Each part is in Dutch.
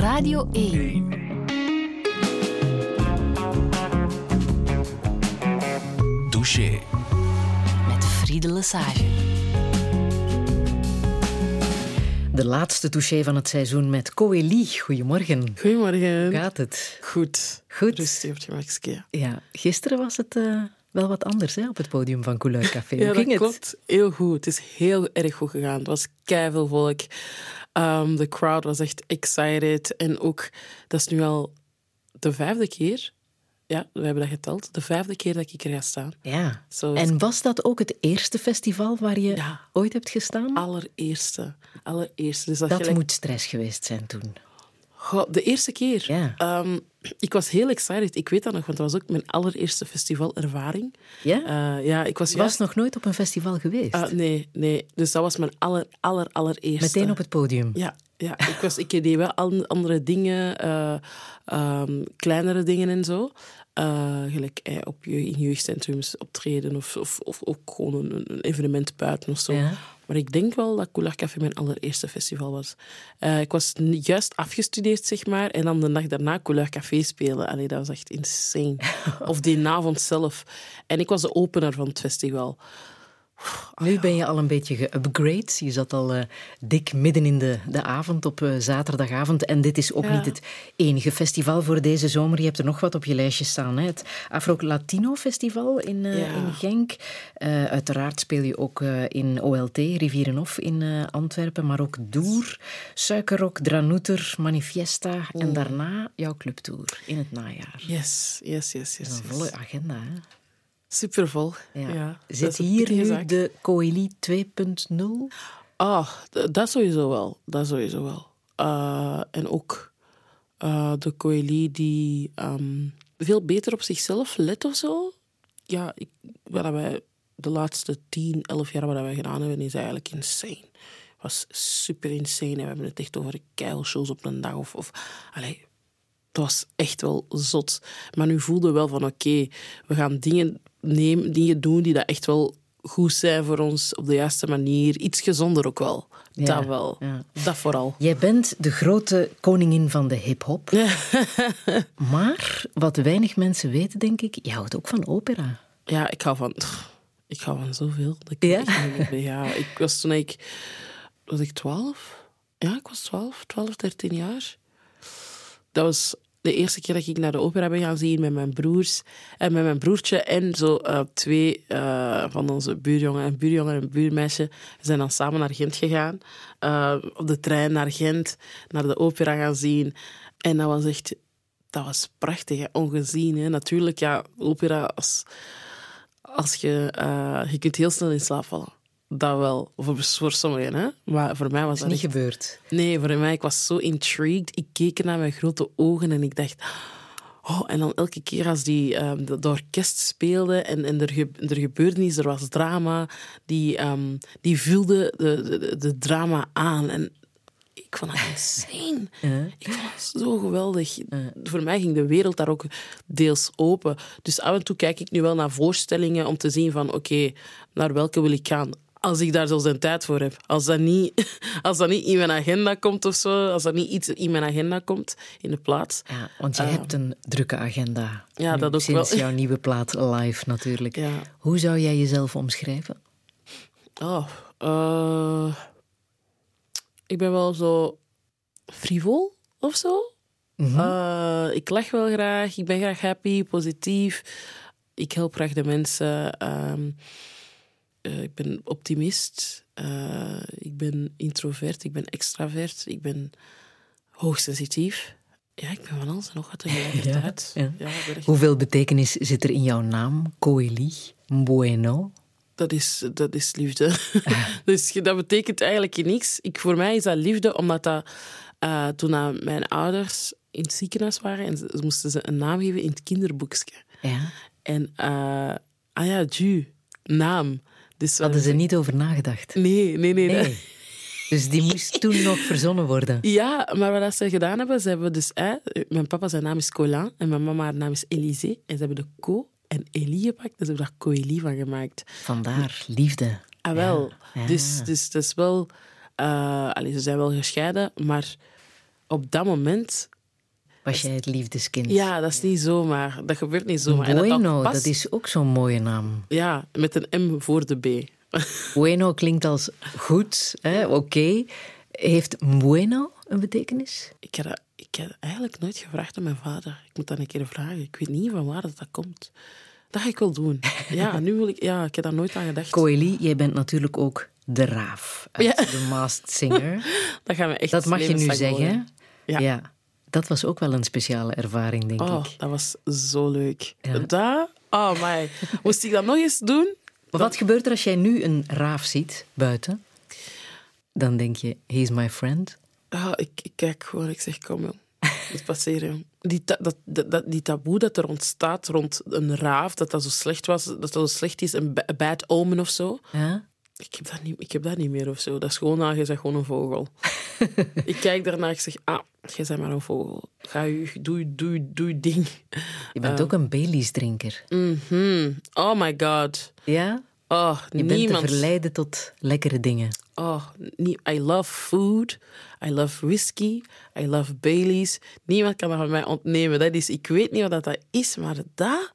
Radio 1. Douche. Met Friede Lesage. De laatste touché van het seizoen met Coeli. Goedemorgen. Goedemorgen. Hoe gaat het? Goed. Goed. Rustig op het gemakske. Ja, gisteren was het eh, wel wat anders hè, op het podium van Couleur Café. Ja, Hoe dat ging het? klopt. Heel goed. Het is heel erg goed gegaan. Het was keiveel volk. Ehm, de crowd was echt excited. En ook, dat is nu al de vijfde keer. Ja, we hebben dat geteld. De vijfde keer dat ik er ga staan. Ja. Zo- En was dat ook het eerste festival waar je Ja. ooit hebt gestaan? Allereerste. Allereerste. Dus dat, dat gelijk- moet stress geweest zijn toen. Goh, de eerste keer. Ehm, ik was heel excited. Ik weet dat nog, want dat was ook mijn allereerste festivalervaring. Ja? Eh, ja, ik was juist... was nog nooit op een festival geweest? Ah, nee, nee. Dus dat was mijn aller, aller, allereerste. Meteen op het podium? Ja, ja ik, was, ik deed wel an- andere dingen, eh, ehm, kleinere dingen en zo. Eh, gelijk eh, op je, in jeugdcentrums optreden of, of, of ook gewoon een, een evenement buiten of zo. Ja. Maar ik denk wel dat Couleur Café mijn allereerste festival was. Eh, ik was juist afgestudeerd, zeg maar, en dan de dag daarna Couleur Café spelen. Allee, dat was echt insane. of die avond zelf. En ik was de opener van het festival. Nu ben je al een beetje geupgrade. Je zat al eh, dik midden in de, de avond op eh, zaterdagavond. En dit is ook Ja. niet het enige festival voor deze zomer. Je hebt er nog wat op je lijstje staan. Hè? Het Afro-Latino Festival in, Ja. in Genk. Uiteraard speel je ook in OLT, Rivierenhof in Antwerpen. Maar ook Doer, Suikerrok, Dranouter, Manifesta. En daarna jouw clubtour in het najaar. Yes, yes, yes, yes. Is een yes. volle agenda, hè? Supervol. Ja. Zit hier nu zaak. de Coeli 2.0? Ah, dat sowieso wel. Dat sowieso wel. Eh, en ook eh, de Coeli die ehm, veel beter op zichzelf let of zo. Ja, ik, wat wij de laatste 10, 11 jaar wat wij gedaan hebben, is eigenlijk insane. was super insane. En we hebben het echt over keilshows op een dag. Of, of, allee, het was echt wel zot. Maar nu voelde wel van oké, we gaan dingen, nemen, dingen doen die dat echt wel goed zijn voor ons op de juiste manier. Iets gezonder ook wel. Ja, dat wel. ja. Dat vooral. Jij bent de grote koningin van de hip-hop. maar wat weinig mensen weten, denk ik, je houdt ook van opera. Ja, ik hou van... Ik hou van zoveel. Dat ik Ja? echt niet meer- ja, ik was toen ik... Was ik twaalf? Ja, ik was twaalf. Twaalf, dertien jaar. Dat was de eerste keer dat ik naar de opera ben gaan zien met mijn broers. En met mijn broertje en zo eh, twee eh, van onze buurjongen. Een buurjongen en buurmeisje. Zijn dan samen naar Gent gegaan. Eh, op de trein naar Gent. Naar de opera gaan zien. En dat was echt... Dat was prachtig, ongezien. Hè? Natuurlijk, ja, opera... Als, als je, eh, je kunt heel snel in slaap vallen. Dat wel, voor, voor sommigen. Hè? Maar voor mij was Dat dat is niet echt... gebeurd. Nee, voor mij, ik was zo intrigued. Ik keek naar mijn grote ogen en ik dacht... Oh, en dan elke keer als die ehm, de, de orkest speelde en, en er, ge, er gebeurde iets, er was drama, die, ehm, die vulde de, de, de drama aan. En ik vond dat insane. Ik vond het zo geweldig. Voor mij ging de wereld daar ook deels open. Dus af en toe kijk ik nu wel naar voorstellingen om te zien van oké, naar welke wil ik gaan. Als ik daar zelfs een tijd voor heb. Als dat, niet, als dat niet in mijn agenda komt of zo, als dat niet iets in mijn agenda komt in de plaats. Ja, want je hebt een drukke agenda. Ja, Nu, dat ook Sinds wel. jouw nieuwe plaat live natuurlijk. Ja. Hoe zou jij jezelf omschrijven? Oh, eh, ik ben wel zo frivol of zo. Eh, ik lach wel graag, ik ben graag happy, positief. Ik help graag de mensen. ehm, eh, ik ben optimist. eh, ik ben introvert, ik ben extravert. Ik ben hoogsensitief. Ja, ik ben van alles en nog wat tegelijkertijd. Ja, Ja, ja. ik ben echt- Hoeveel betekenis zit er in jouw naam? Coeli, Bueno. Dat is, dat is liefde. dus dat betekent eigenlijk niks. Ik, voor mij is dat liefde, omdat dat, eh, toen mijn ouders in het ziekenhuis waren en ze, moesten ze een naam geven in het kinderboekje. Ja. En, ah ja, Ju, naam. Dus Hadden ze niet over nagedacht? Nee, nee, nee. Nee. Dus die moest toen nog verzonnen worden. Ja, maar wat ze gedaan hebben, ze hebben dus... eh, mijn papa zijn naam is Colin en mijn mama haar naam is Elisée. En ze hebben de Co en Elie gepakt en ze hebben daar Coeli van gemaakt. Vandaar liefde. Ah, wel. Ja. Dus, dus dat is wel... eh allee, ze zijn wel gescheiden, maar op dat moment... Was jij het liefdeskind? Ja, dat is niet zomaar. Dat gebeurt niet zomaar. Dat Bueno, dat is ook zo'n mooie naam. Ja, met een M voor de B. Bueno klinkt als goed, hè, oké. Heeft bueno een betekenis? Ik heb, ik heb eigenlijk nooit gevraagd aan mijn vader. Ik moet dat een keer vragen. Ik weet niet van waar dat, dat komt. Dat ga ik wel doen. Ja, nu wil ik... Ja, ik heb daar nooit aan gedacht. Coeli, jij bent natuurlijk ook de raaf uit Ja. The Masked Singer. Dat gaan we echt Dat mag je nu zeggen. horen. Ja. Dat was ook wel een speciale ervaring, denk Oh, ik. dat was zo leuk. Ja. Dat... Oh, my. Moest ik dat nog eens doen? Maar wat gebeurt er als jij nu een raaf ziet buiten? Dan denk je, he's my friend. Ah, ik, ik kijk gewoon, ik zeg, kom jong. Het passeren. Die, ta- dat, dat, dat- die taboe dat er ontstaat rond een raaf, dat dat zo slecht was, dat dat zo slecht is, een ba- bad omen of zo. Ja? Ik heb dat niet, ik heb dat niet meer of zo. Dat is gewoon, ah, je bent gewoon een vogel. ik kijk daarnaar, ik zeg, ah, jij bent maar een vogel. Ga je, doe, je- doe, je- doe je ding. Je bent ook een Baileys drinker. Mhm. Oh my god. Ja? Oh, Je bent te niemand. verleiden tot lekkere dingen. Oh, I love food. I love whisky. I love Baileys. Niemand kan dat van mij ontnemen. Dat is, ik weet niet wat dat dat is, maar dat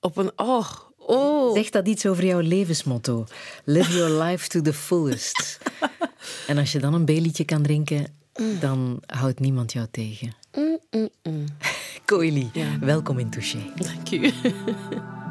op een... Oh, oh. Zegt dat iets over jouw levensmotto? Live your life to the fullest. en als je dan een Baileytje kan drinken, dan houdt niemand jou tegen. Coeli, welkom in Touché. Dank u.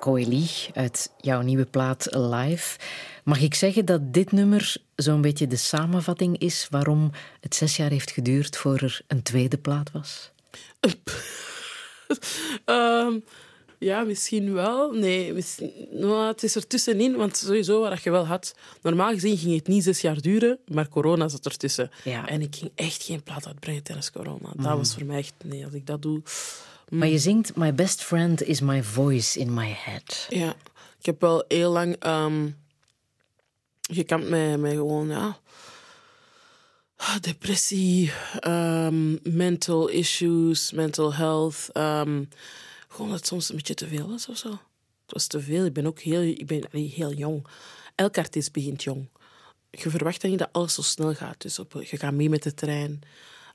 Coeli, uit jouw nieuwe plaat Live. Mag ik zeggen dat dit nummer zo'n beetje de samenvatting is waarom het zes jaar heeft geduurd voor er een tweede plaat was? Ehm, Ja, misschien wel. Nee, misschien, nou, het is er tussenin, want sowieso wat je wel had. Normaal gezien ging het niet zes jaar duren, maar corona zat ertussen. Ja. En ik ging echt geen plaat uitbrengen tijdens corona. Dat was voor mij echt, nee, als ik dat doe. Maar je zingt My best friend is my voice in my head. Ja, ik heb wel heel lang ehm gekampt met, met gewoon, ja. Depressie, ehm, mental issues, mental health. ehm, gewoon dat het soms een beetje te veel was of zo. Het was te veel. Ik ben ook heel, ik ben heel jong. Elk artiest begint jong. Je verwacht dan niet dat alles zo snel gaat. Dus op, je gaat mee met de trein.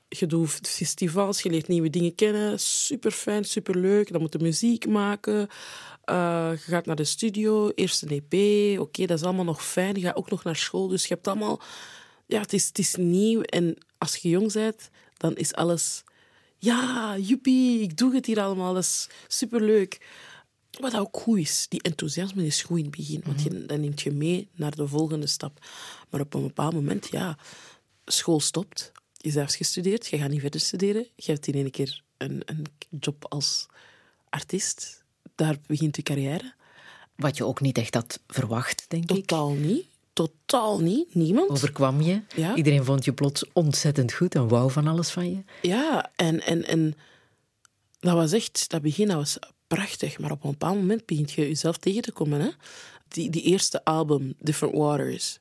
Je doet festivals, je leert nieuwe dingen kennen. Super fijn, super leuk. Dan moet je muziek maken. Eh, je gaat naar de studio, eerst een EP. Oké, dat is allemaal nog fijn. Je gaat ook nog naar school. Dus je hebt allemaal... Ja, het is, het is nieuw. En als je jong bent, dan is alles... Ja, joepie, ik doe het hier allemaal. Dat is superleuk. Wat ook goed is, die enthousiasme is goed in het begin. Want je, dan neemt je mee naar de volgende stap. Maar op een bepaald moment, ja, school stopt. Hebt gestudeerd, je gaat niet verder studeren. Je hebt in één keer een, een job als artiest. Daar begint je carrière. Wat je ook niet echt had verwacht, denk ik. Totaal niet. Totaal niet. Niemand. Overkwam je. Ja. Iedereen vond je plots ontzettend goed en wou van alles van je. Ja, en, en, en dat was echt, dat begin dat was prachtig. Maar op een bepaald moment begint je jezelf tegen te komen. Hè? Die, die eerste album, Different Waters.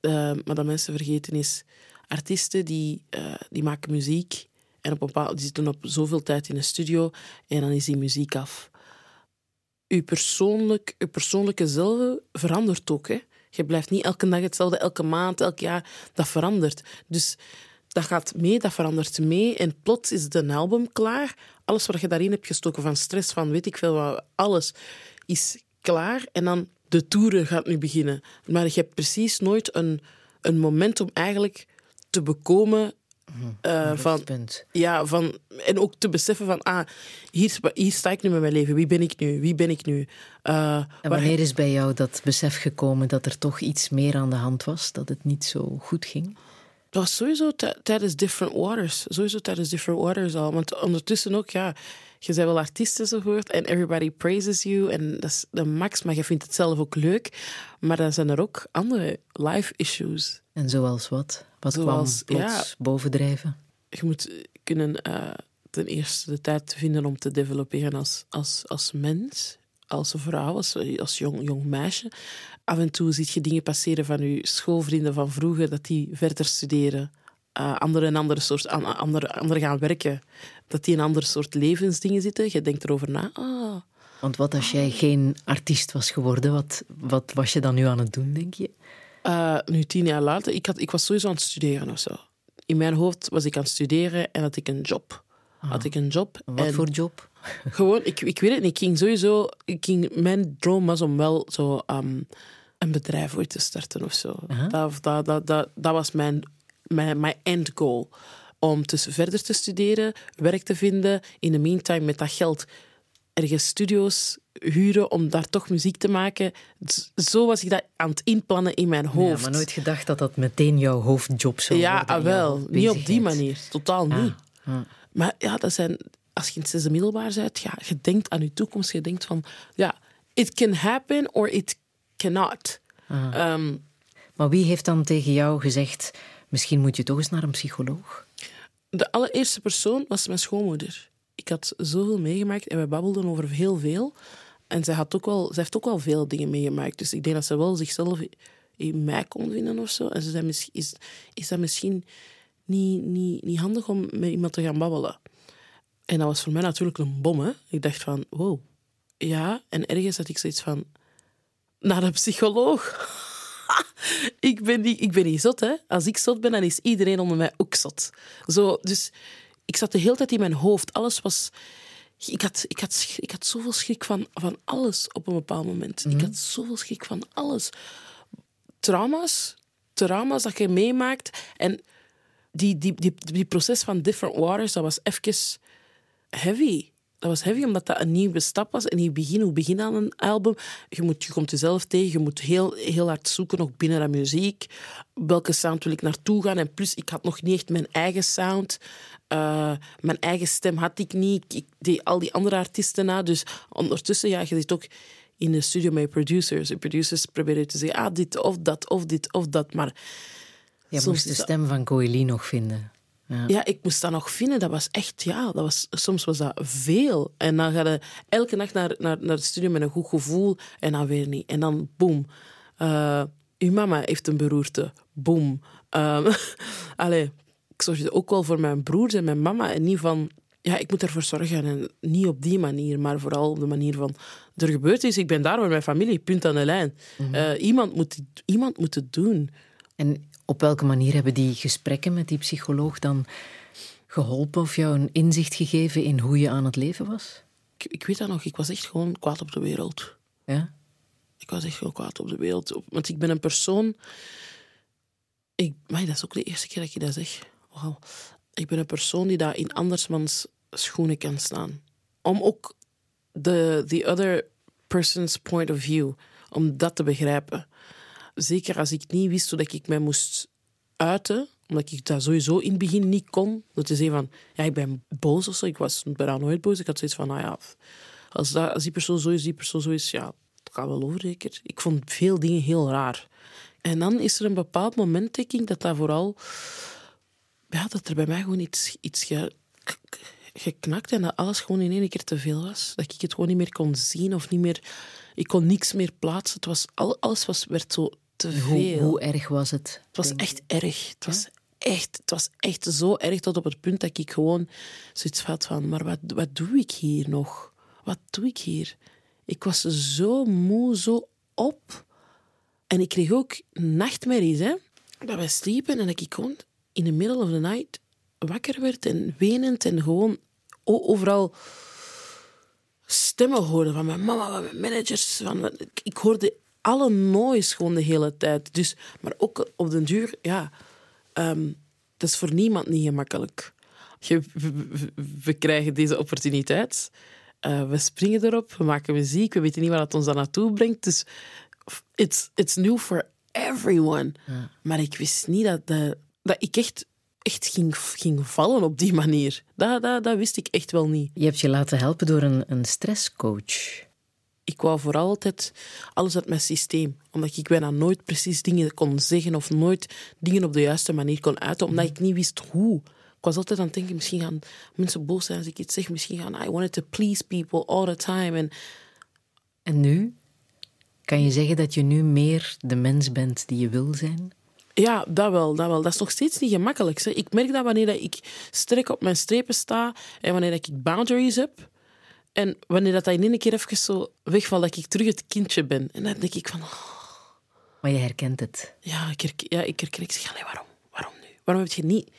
Eh, maar dat mensen vergeten is, artiesten die, eh, die maken muziek. En op een bepaald, die zitten op zoveel tijd in een studio en dan is die muziek af. Je, persoonlijk, persoonlijke zelf verandert ook. Hè? Je blijft niet elke dag hetzelfde, elke maand, elk jaar. Dat verandert. Dus dat gaat mee, dat verandert mee. En plots is een album klaar. Alles wat je daarin hebt gestoken, van stress, van weet ik veel wat, alles is klaar. En dan de toeren gaat nu beginnen. Maar je hebt precies nooit een, een moment om eigenlijk te bekomen eh, van, ja, van, en ook te beseffen van, ah, hier, hier sta ik nu met mijn leven. Wie ben ik nu? Wie ben ik nu? Eh, En wanneer is bij jou dat besef gekomen dat er toch iets meer aan de hand was? Dat het niet zo goed ging? Het was sowieso tij- tijdens Different Waters. Sowieso tijdens Different Waters al. Want ondertussen ook, ja, je bent wel artiest enzovoort. En everybody praises you. En dat is de max, maar je vindt het zelf ook leuk. Maar dan zijn er ook andere life issues. En zoals wat? Wat Zoals, kwam ja. plots bovendrijven? Je moet kunnen eh, ten eerste de tijd vinden om te developeren als, als, als mens. Als vrouw, als, als jong, jong meisje. Af en toe zie je dingen passeren van je schoolvrienden van vroeger, dat die verder studeren. eh anderen een andere soort, an- andere, anderen gaan werken. Dat die in een ander soort levensdingen zitten. Je denkt erover na. Ah, Want wat als jij geen artiest was geworden, wat, wat was je dan nu aan het doen, denk je? Eh, nu tien jaar later, ik, had, ik was sowieso aan het studeren of zo. In mijn hoofd was ik aan het studeren en had ik een job. Had ik een job. Wat en voor job? Gewoon, ik, ik weet het niet. Ik ging sowieso... Ik ging, mijn droom was om wel zo, ehm, een bedrijf ooit te starten of zo. Dat, dat, dat, dat, dat was mijn, mijn, mijn end goal. Om dus verder te studeren, werk te vinden. In de meantime met dat geld ergens studio's huren om daar toch muziek te maken. Zo was ik dat aan het inplannen in mijn Ja, hoofd. maar nooit gedacht dat dat meteen jouw hoofdjob zou Ja, worden. ah, jouw wel. Niet op die manier. Totaal niet. ja. Maar ja, dat zijn, als je in het zesde middelbaar bent, ja, je denkt aan je toekomst. Je denkt van, ja, it can happen or it cannot. Ehm, Maar wie heeft dan tegen jou gezegd, misschien moet je toch eens naar een psycholoog? de allereerste persoon was mijn schoonmoeder. Ik had zoveel meegemaakt en we babbelden over heel veel. En zij, had ook wel, zij heeft ook wel veel dingen meegemaakt. Dus ik denk dat ze wel zichzelf in mij kon vinden of zo. En ze zei, is, is dat misschien niet, niet, niet handig om met iemand te gaan babbelen? En dat was voor mij natuurlijk een bom. Ik dacht van, wow. Ja, en ergens had ik zoiets van... Naar een psycholoog? ik, ben niet, ik ben niet zot, hè. Als ik zot ben, dan is iedereen onder mij ook zot. Zo, dus ik zat de hele tijd in mijn hoofd. Alles was... Ik had, ik had, ik had zoveel schrik van, van alles op een bepaald moment. Ik had zoveel schrik van alles. Trauma's, trauma's dat je meemaakt. En die, die, die, die proces van different waters, dat was even heavy. dat was heavy, omdat dat een nieuwe stap was. Een nieuw begin, hoe begin aan een album. Je, moet, je komt jezelf tegen, je moet heel, heel hard zoeken nog binnen de muziek. Welke sound wil ik naartoe gaan? En plus, ik had nog niet echt mijn eigen sound. Uh, mijn eigen stem had ik niet. Ik, ik deed al die andere artiesten na. Dus ondertussen, ja, je zit ook in de studio met producers. De producers proberen te zeggen, ah, dit of dat, of dit of dat. Maar Je soms moest de stem van Coeli nog vinden. Ja. ja, ik moest dat nog vinden. Dat was echt, ja, dat was, soms was dat veel. En dan ga je elke nacht naar, naar, naar de studio met een goed gevoel en dan weer niet. En dan boem. Eh, uw mama heeft een beroerte. Boem. Ehm allee, ik zorgde ook wel voor mijn broers en mijn mama. En niet van, ja, ik moet ervoor zorgen. En niet op die manier, maar vooral op de manier van, er gebeurt iets, ik ben daar met mijn familie, punt aan de lijn. Eh, iemand, moet, iemand moet het doen. En op welke manier hebben die gesprekken met die psycholoog dan geholpen of jou een inzicht gegeven in hoe je aan het leven was? Ik, ik weet dat nog, ik was echt gewoon kwaad op de wereld. Ja? Ik was echt heel kwaad op de wereld. Want ik ben een persoon... Ik, maar dat is ook de eerste keer dat ik dat zeg. Ik ben een persoon die daar in andersmans schoenen kan staan. Om ook de the other person's point of view, om dat te begrijpen. Zeker als ik niet wist hoe ik mij moest uiten, omdat ik dat sowieso in het begin niet kon. Dat te zeggen van, ja, ik ben boos of zo. Ik was bijna nooit boos. Ik had zoiets van, nou ja, als, dat, als die persoon zo is, die persoon zo is, ja, dat gaat wel over, zeker. Ik vond veel dingen heel raar. En dan is er een bepaald moment, denk ik, dat dat vooral... Ja, dat er bij mij gewoon iets, iets ge- geknakt en dat alles gewoon in één keer te veel was. Dat ik het gewoon niet meer kon zien of niet meer... Ik kon niks meer plaatsen. Het was, al, alles was, werd zo te veel. Hoe, hoe erg was het? Het was echt erg. Het was echt, het was echt zo erg tot op het punt dat ik gewoon zoiets had van... Maar wat, wat doe ik hier nog? Wat doe ik hier? Ik was zo moe, zo op. En ik kreeg ook nachtmerries, hè. Dat wij sliepen en dat ik gewoon in the middle of the night wakker werd en wenend en gewoon o- overal stemmen hoorde van mijn mama, van mijn managers. Van, ik- ik hoorde alle noise gewoon de hele tijd. Dus, maar ook op den duur, ja, ehm, dat is voor niemand niet gemakkelijk. Je, we, krijgen deze opportuniteit. Eh, we springen erop, we maken muziek, we weten niet waar dat ons dan naartoe brengt. Dus it's, it's new for everyone. Maar ik wist niet dat, de, dat ik echt, echt ging, ging vallen op die manier. Dat, dat, dat wist ik echt wel niet. Je hebt je laten helpen door een, een stresscoach. ik wou vooral altijd alles uit mijn systeem. Omdat ik bijna nooit precies dingen kon zeggen of nooit dingen op de juiste manier kon uiten, omdat ik niet wist hoe. Ik was altijd aan het denken, misschien gaan mensen boos zijn als ik iets zeg. Misschien gaan, I wanted to please people all the time. En En nu? Kan je zeggen dat je nu meer de mens bent die je wil zijn? Ja, dat wel, dat wel. Dat is nog steeds niet gemakkelijk. Zeg. Ik merk dat wanneer dat ik sterk op mijn strepen sta en wanneer dat ik boundaries heb. En wanneer dat, dat in één keer even zo wegvalt, dat ik terug het kindje ben. En dan denk ik van, Maar je herkent het. Ja, ik, herk- ja, ik herken. Ik zeg, waarom? Waarom nu? Waarom heb je niet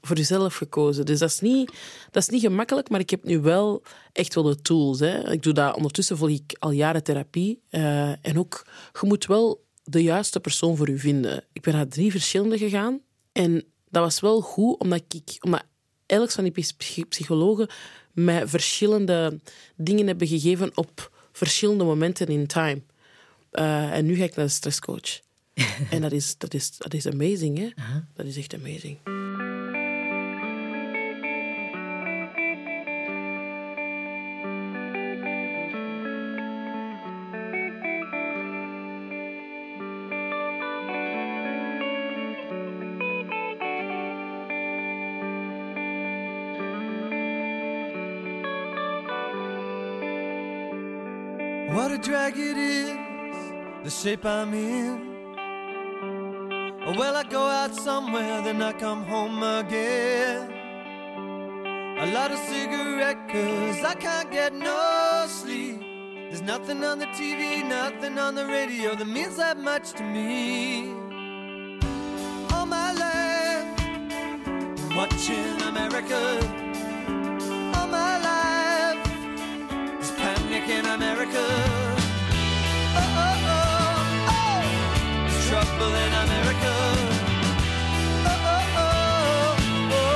voor jezelf gekozen? Dus dat is niet, dat is niet gemakkelijk, maar ik heb nu wel echt wel de tools. Hè. Ik doe dat, ondertussen volg ik al jaren therapie. eh, en ook, je moet wel de juiste persoon voor je vinden. Ik ben naar drie verschillende gegaan. En dat was wel goed, omdat ik... Omdat elk van die psy- psychologen mij verschillende dingen hebben gegeven op verschillende momenten in time. Eh, en nu ga ik naar de stresscoach. en dat is, dat, is, dat is amazing, hè? Dat is echt amazing. Drag it is, the shape I'm in. Well, I go out somewhere, then I come home again. A lot of cigarette, cause I can't get no sleep. There's nothing on the TV, nothing on the radio that means that much to me. All my life, watching America. All my life, there's panic in America. Trouble in America. Oh, oh, oh, oh.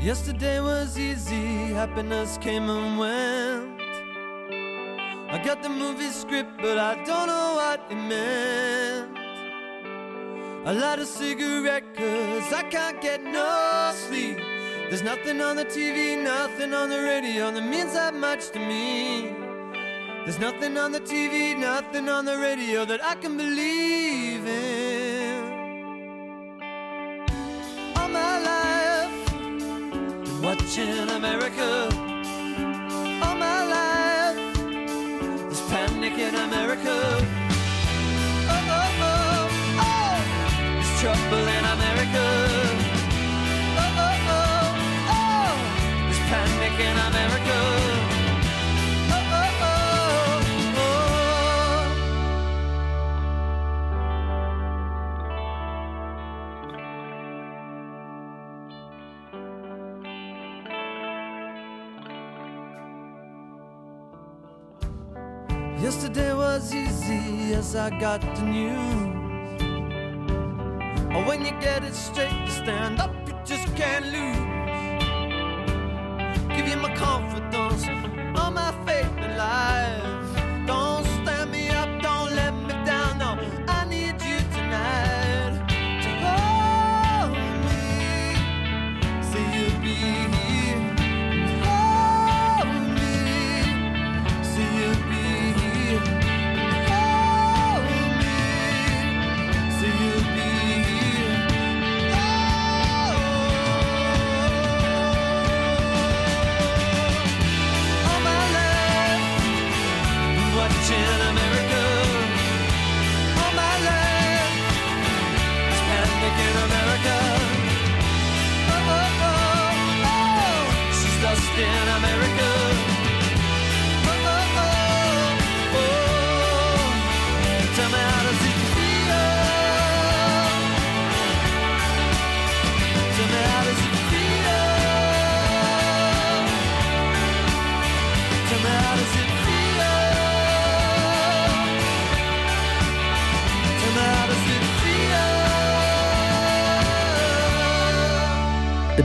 Yesterday was easy, happiness came and went. I got the movie script, but I don't know what it meant. I light a cigarette, cause I can't get no sleep. There's nothing on the TV, nothing on the radio that means that much to me. There's nothing on the TV, nothing on the radio that I can believe in. All my life, watching America. As I got the news. Oh, when you get it straight, you stand up, you just can't lose. Give you my confidence, all my faith in life.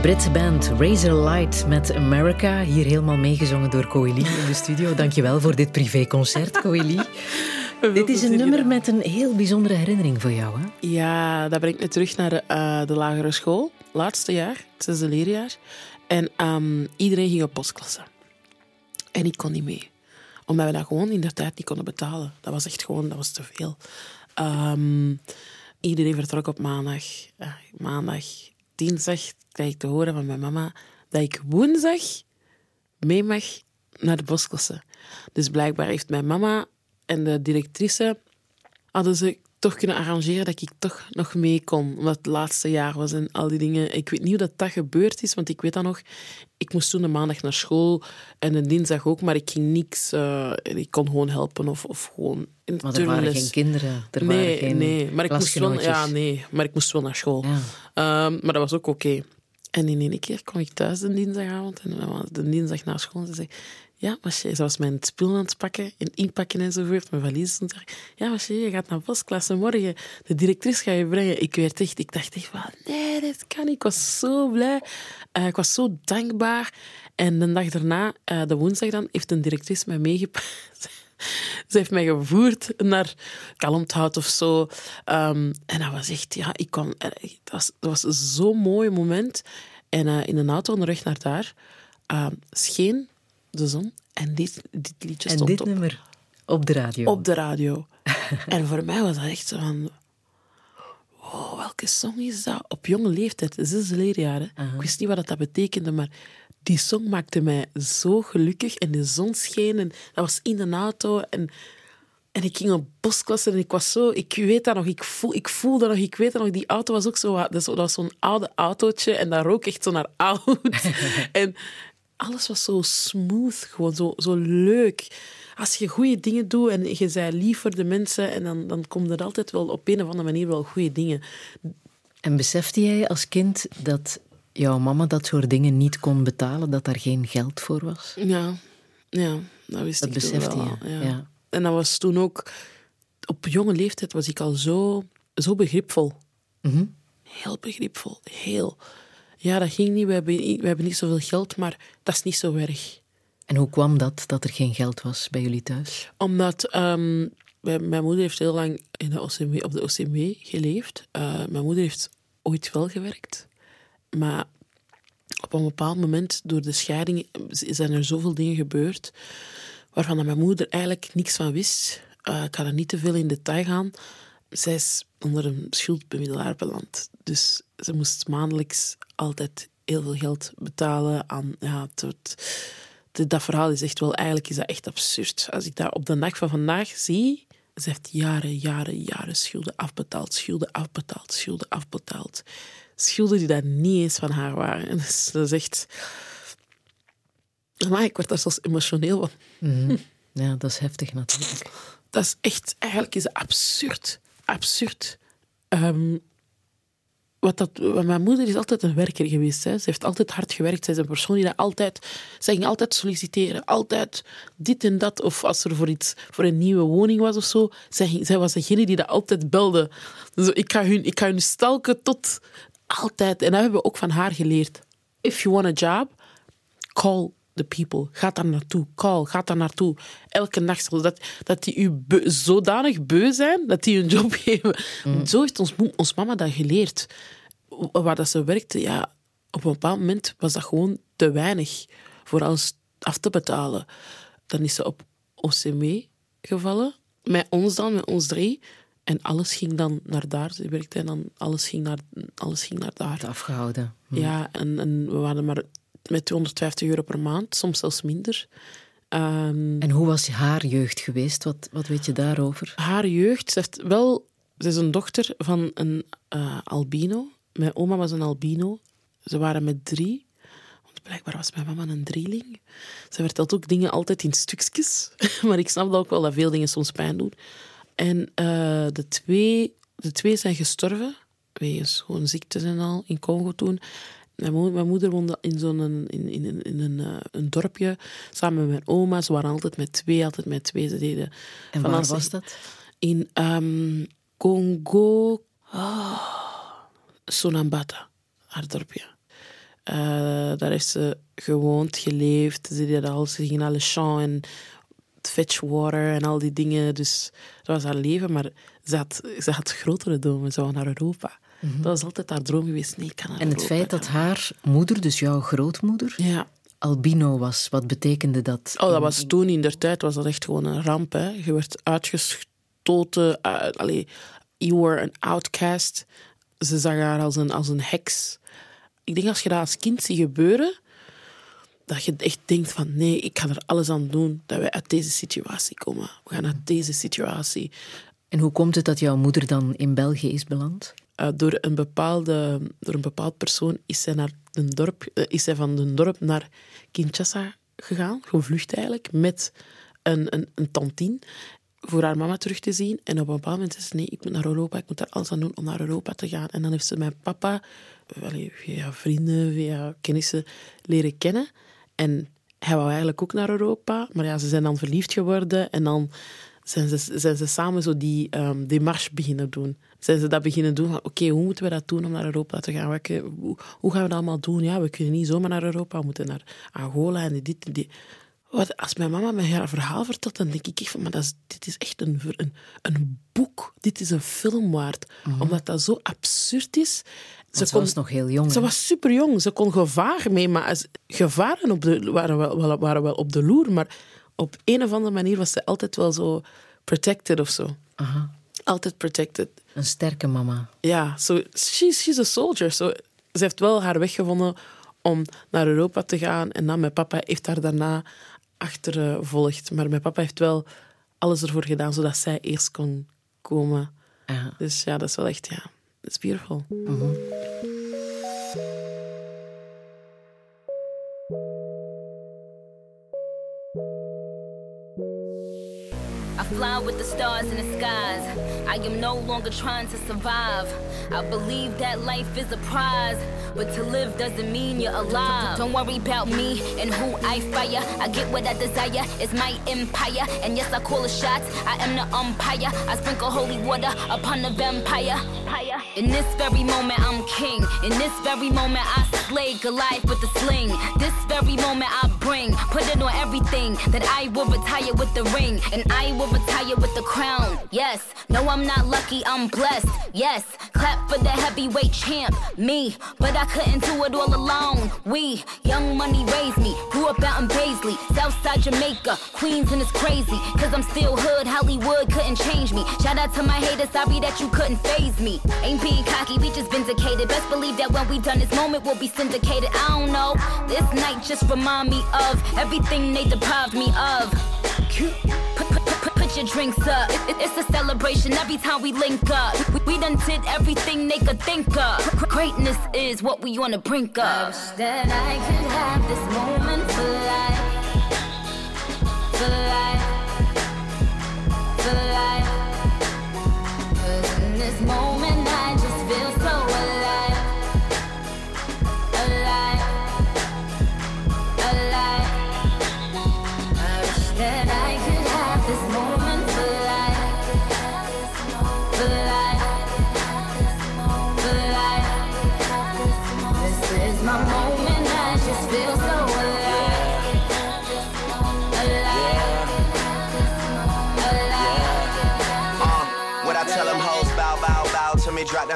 Britse band Razor Light met America, hier helemaal meegezongen door Coeli in de studio. Dankjewel voor dit privéconcert, Coeli. Dit is een nummer met een heel bijzondere herinnering voor jou, hè? Ja, dat brengt me terug naar de, eh, de lagere school. Laatste jaar, het zesde leerjaar. En ehm, iedereen ging op postklasse. En ik kon niet mee. Omdat we dat gewoon in de tijd niet konden betalen. Dat was echt gewoon, dat was te veel. Ehm, iedereen vertrok op maandag. Maandag, dinsdag krijg ik te horen van mijn mama dat ik woensdag mee mag naar de postklasse. Dus blijkbaar heeft mijn mama en de directrice hadden ze toch kunnen arrangeren dat ik toch nog mee kon. Omdat het laatste jaar was en al die dingen. Ik weet niet hoe dat, dat gebeurd is, want ik weet dat nog. Ik moest toen de maandag naar school en de dinsdag ook, maar ik ging niks. eh, ik kon gewoon helpen of, of gewoon in Maar er waren geen kinderen, er nee, waren geen nee, maar ik moest wel, ja, nee, maar ik moest wel naar school. Ja. Ehm, maar dat was ook oké. En in één keer kwam ik thuis de dinsdagavond en de dinsdag naar school. En ze zei, ja, Masje, ze was mijn spullen aan het pakken en inpakken enzovoort. Mijn valies stond er. Ja, Masje, je gaat naar postklasse morgen. De directrice gaat je brengen. Ik werd echt, ik dacht echt van, nee, dat kan niet. Ik was zo blij. Eh, ik was zo dankbaar. En de dag daarna, eh, de woensdag dan, heeft een directrice mij meegepakt. Ze heeft mij gevoerd naar Kalmthout of zo. Ehm, en dat was echt, ja, ik kwam, eh, dat was, dat was zo'n mooi moment. En eh, in een auto onderweg naar daar ehm, scheen de zon en dit, dit liedje En stond dit op, nummer op de radio. op de radio. en voor mij was dat echt zo van... Wow, welke song is dat? Op jonge leeftijd, zesde leerjaren. Ik wist niet wat dat betekende, maar die song maakte mij zo gelukkig. En de zon scheen en dat was in de auto. En, en ik ging op bosklasse en ik was zo... Ik weet dat nog, ik, voel, ik voelde nog, ik weet dat nog. Die auto was ook zo... Dat was zo'n oude autootje en dat rook echt zo naar oud. en alles was zo smooth, gewoon zo, zo leuk. Als je goede dingen doet en je bent lief voor de mensen, en dan, dan komt er altijd wel op een of andere manier wel goede dingen. En besefte jij als kind dat jouw mama dat soort dingen niet kon betalen, dat daar geen geld voor was? Ja, ja dat wist Dat ik besefte wel, je, Ja. ja. En dat was toen ook... Op jonge leeftijd was ik al zo, zo begripvol. Mhm. Heel begripvol, heel. Ja, dat ging niet, we hebben, niet- we hebben niet zoveel geld, maar dat is niet zo erg. En hoe kwam dat, dat er geen geld was bij jullie thuis? Omdat ehm, mijn, mijn moeder heeft heel lang in de OCMW, op de OCMW geleefd. Eh, mijn moeder heeft ooit wel gewerkt. Maar op een bepaald moment, door de scheiding, zijn er zoveel dingen gebeurd waarvan mijn moeder eigenlijk niks van wist. Eh, ik ga er niet te veel in detail gaan. Zij is onder een schuldbemiddelaar beland. Dus ze moest maandelijks altijd heel veel geld betalen aan... Ja, tot, de- dat verhaal is echt wel... Eigenlijk is dat echt absurd. Als ik dat op de dag van vandaag zie... Ze heeft jaren, jaren, jaren schulden afbetaald. Schulden afbetaald, schulden afbetaald. Schulden die daar niet eens van haar waren. En dus, dat is echt... Maar ik word daar zelfs emotioneel van. Ja, dat is heftig natuurlijk. Dat is echt, eigenlijk is het absurd. Absurd. Ehm, wat dat, mijn moeder is altijd een werker geweest. Hè. Ze heeft altijd hard gewerkt. Zij is een persoon die dat altijd... Zij ging altijd solliciteren. Altijd dit en dat. Of als er voor, iets, voor een nieuwe woning was of zo. Zij, zij was degene die dat altijd belde. Dus ik, ga hun, ik ga hun stalken tot... Altijd. En dat hebben we ook van haar geleerd. If you want a job, call the people. Ga daar naartoe. Call, ga daar naartoe. Elke dag. Zodat dat die u zodanig beu zijn dat die een job geven. Zo heeft ons, ons mama dat geleerd. Waar dat ze werkte, ja, op een bepaald moment was dat gewoon te weinig voor alles af te betalen. Dan is ze op OCM gevallen. Met ons dan, met ons drie. En alles ging dan naar daar. Ze werkte en dan alles ging naar, alles ging naar daar. Afgehouden. Ja, en, en we waren maar met 250 euro per maand, soms zelfs minder. Ehm, En hoe was haar jeugd geweest? Wat, wat weet je daarover? haar jeugd, ze heeft wel... Ze is een dochter van een eh, albino. Mijn oma was een albino. Ze waren met drie. Want blijkbaar was mijn mama een drieling. Ze vertelt ook dingen altijd in stukjes. maar ik snap dat ook wel dat veel dingen soms pijn doen. En eh, de, twee, de twee zijn gestorven. Wegens gewoon ziektes en al in Congo toen. Mijn, mo- mijn moeder woonde in zo'n in, in, in, in een, eh, een dorpje samen met mijn oma. Ze waren altijd met twee, altijd met twee. Ze deden En waar was dat? In ehm, Congo. Sonambata, haar dorpje. Eh, daar heeft ze gewoond, geleefd. Ze deden alles. Ze ging naar Le Champ en fetch water en al die dingen. Dus dat was haar leven. Maar ze had, ze had grotere dromen. Ze wou naar Europa. Dat was altijd haar droom geweest. Nee, ik kan naar En het Europa feit dat gaan. haar moeder, dus jouw grootmoeder, Ja. albino was, wat betekende dat? Oh, dat was toen in der tijd was dat echt gewoon een ramp. Hè. Je werd uitgestoten. Uh, allee, you were an outcast. Ze zag haar als een, als een heks. Ik denk als je dat als kind ziet gebeuren, dat je echt denkt van nee, ik ga er alles aan doen dat wij uit deze situatie komen. We gaan uit deze situatie. En hoe komt het dat jouw moeder dan in België is beland? Uh, door, een bepaalde, door een bepaald persoon is zij, naar dorp, uh, is zij van een dorp naar Kinshasa gegaan, gevlucht eigenlijk, met een, een, een voor haar mama terug te zien. En op een bepaald moment zei ze, nee, ik moet naar Europa, ik moet daar alles aan doen om naar Europa te gaan. En dan heeft ze mijn papa allee, via vrienden, via kennissen leren kennen. En hij wou eigenlijk ook naar Europa, maar ja, ze zijn dan verliefd geworden en dan zijn ze, zijn ze samen zo die um, demarche beginnen doen. Zijn ze dat beginnen doen van, oké, okay, hoe moeten we dat doen om naar Europa te gaan? Welke, hoe, hoe, gaan we dat allemaal doen? Ja, we kunnen niet zomaar naar Europa, we moeten naar Angola en dit en dit. Wat, als mijn mama mij haar verhaal vertelt, dan denk ik echt van, maar dat is, dit is echt een, een, een boek. Dit is een film waard. Mm -hmm. Omdat dat zo absurd is. Ze, kon, was nog heel jong. Ze was super jong. Ze kon gevaar mee, maar gevaren op de, waren, wel, waren wel op de loer. Maar op een of andere manier was ze altijd wel zo protected of zo. Aha. Altijd protected. Een sterke mama. Ja, so she's, she's a soldier. So, ze heeft wel haar weg gevonden om naar Europa te gaan. En dan mijn papa heeft haar daarna achtervolgd. Maar mijn papa heeft wel alles ervoor gedaan zodat zij eerst kon komen. Dus ja, dat is wel echt, ja, it's beautiful. Mm -hmm. I fly with the stars in the skies. I am no longer trying to survive. I believe that life is a prize, but to live doesn't mean you're alive. Don't worry about me and who I fire. I get what I desire, it's my empire. And yes, I call the shots, I am the umpire. I sprinkle holy water upon the vampire. In this very moment, I'm king. In this very moment, I slay Goliath with the sling. This very moment, I bring, put it on everything. That I will retire with the ring, and I will retire with the crown. Yes, no, I'm not lucky, I'm blessed. Yes, clap for the heavyweight champ, me. But I couldn't do it all alone. We, young money raised me, grew up out in Paisley, Southside Jamaica, Queens, and it's crazy. Cause I'm still hood, Hollywood couldn't change me. Shout out to my haters, sorry that you couldn't phase me. Ain't being cocky, we just vindicated. Best believe that when we done this moment, we'll be syndicated. I don't know. This night just remind me of everything they deprived me of. Your drinks up. It- it- it's a celebration every time we link up. We, we done did everything they could think of. Greatness is what we on the brink of. I wish that I could have this moment for life. For life. For life. Cause in this moment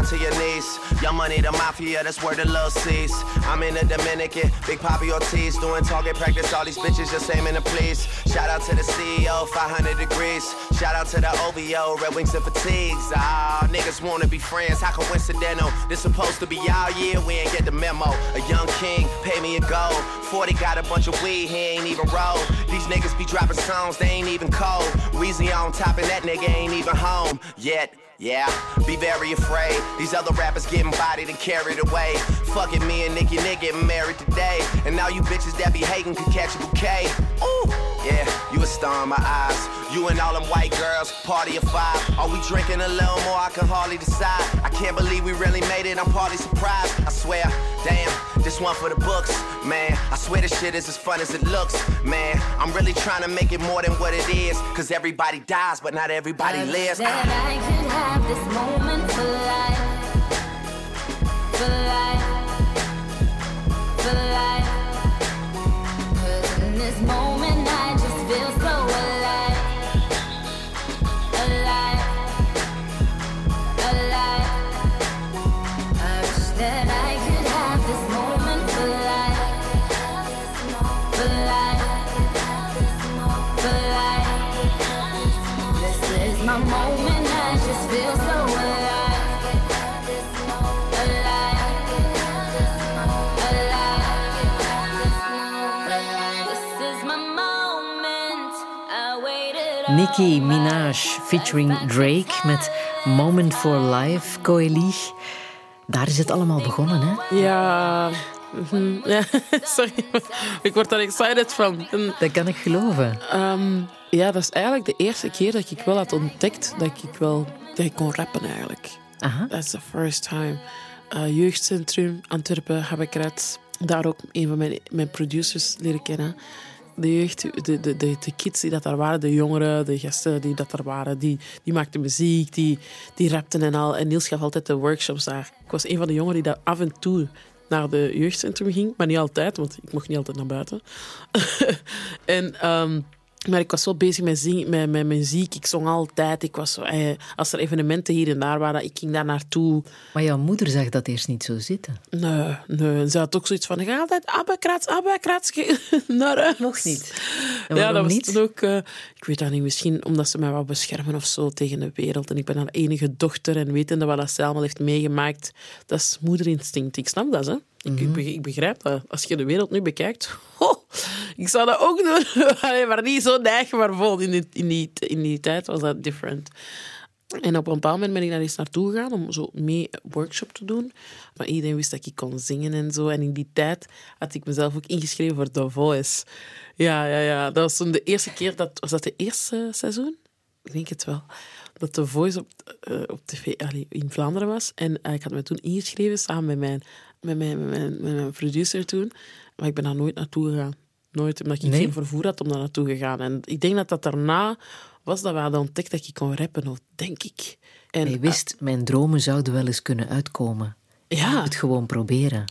to your knees. Your money, the mafia, that's where the love sees. I'm in the Dominican, Big Poppy Ortiz, doing target practice. All these bitches just aiming to please. Shout out to the CEO, 500 degrees. Shout out to the OVO, Red Wings and Fatigues. Ah, niggas wanna be friends, how coincidental. This supposed to be our year, we ain't get the memo. A young king, pay me a gold. 40 got a bunch of weed, he ain't even roll. These niggas be dropping songs, they ain't even cold. Weezy on top, and that nigga ain't even home yet. Yeah, be very afraid. These other rappers getting bodied and carried away. Fucking me and Nicki Nick getting married today. And now you bitches that be hating could catch a bouquet. Ooh, yeah, you a star in my eyes. You and all them white girls, party of five. Are we drinking a little more? I can hardly decide. I can't believe we really made it. I'm partly surprised. I swear, damn, this one for the books, man. I swear this shit is as fun as it looks, man. I'm really trying to make it more than what it is. Cause everybody dies, but not everybody I lives. That I could have this moment for life. For life. For life. 'Cause in this moment Nicki my Minaj featuring. Drake met Moment for Life, Coeli. Daar is het allemaal begonnen, hè? Ja. mhm, ja. Sorry, ik word daar excited van. En, Dat kan ik geloven. ehm, ja, dat is eigenlijk de eerste keer dat ik wel had ontdekt dat ik wel dat ik kon rappen eigenlijk. Aha. That's the first time. Uh, jeugdcentrum Antwerpen, Habekrat. Daar ook een van mijn, mijn producers leren kennen. De jeugd, de, de, de, de kids die dat daar waren, de jongeren, de gasten die dat daar waren, die, die maakten muziek, die, die rapten en al. En Niels gaf altijd de workshops daar. Ik was een van de jongeren die daar af en toe naar de jeugdcentrum ging, maar niet altijd, want ik mocht niet altijd naar buiten. en... ehm, maar ik was wel bezig met, zingen, met, met muziek. Ik zong altijd. Ik was eh, als er evenementen hier en daar waren, ik ging daar naartoe. Maar jouw moeder zag dat eerst niet zo zitten. Nee, nee. Ze had ook zoiets van, ik ga altijd abekrats, abekrats. naar huis. Nog niet. En Ja, dat was niet? ook... eh, ik weet dat niet, misschien omdat ze mij wou beschermen of zo tegen de wereld. En ik ben haar enige dochter en wetende wat dat ze allemaal heeft meegemaakt. Dat is moederinstinct. Ik snap dat, hè. Ik, Mhm. ik be- ik begrijp dat. Als je de wereld nu bekijkt... Ik zou dat ook doen. Maar niet zo neig, maar vol. In die, in, die, in die tijd was dat different. En op een bepaald moment ben ik daar eens naartoe gegaan om zo mee een workshop te doen. Maar iedereen wist dat ik kon zingen en zo. En in die tijd had ik mezelf ook ingeschreven voor The Voice. Ja, ja, ja. Dat was toen de eerste keer. Dat, was dat de eerste seizoen? ik denk het wel, dat The Voice op, eh, op tv allee, in Vlaanderen was. En eh, ik had me toen ingeschreven samen met mijn, met, mijn, met, producer toen. Maar ik ben daar nooit naartoe gegaan. Nooit, omdat ik Nee? geen vervoer had om daar naartoe te gaan. En ik denk dat dat daarna was dat we hadden ontdekt dat ik kon rappen, of denk ik. En, Hij wist, mijn dromen zouden wel eens kunnen uitkomen. Ja, Het gewoon proberen.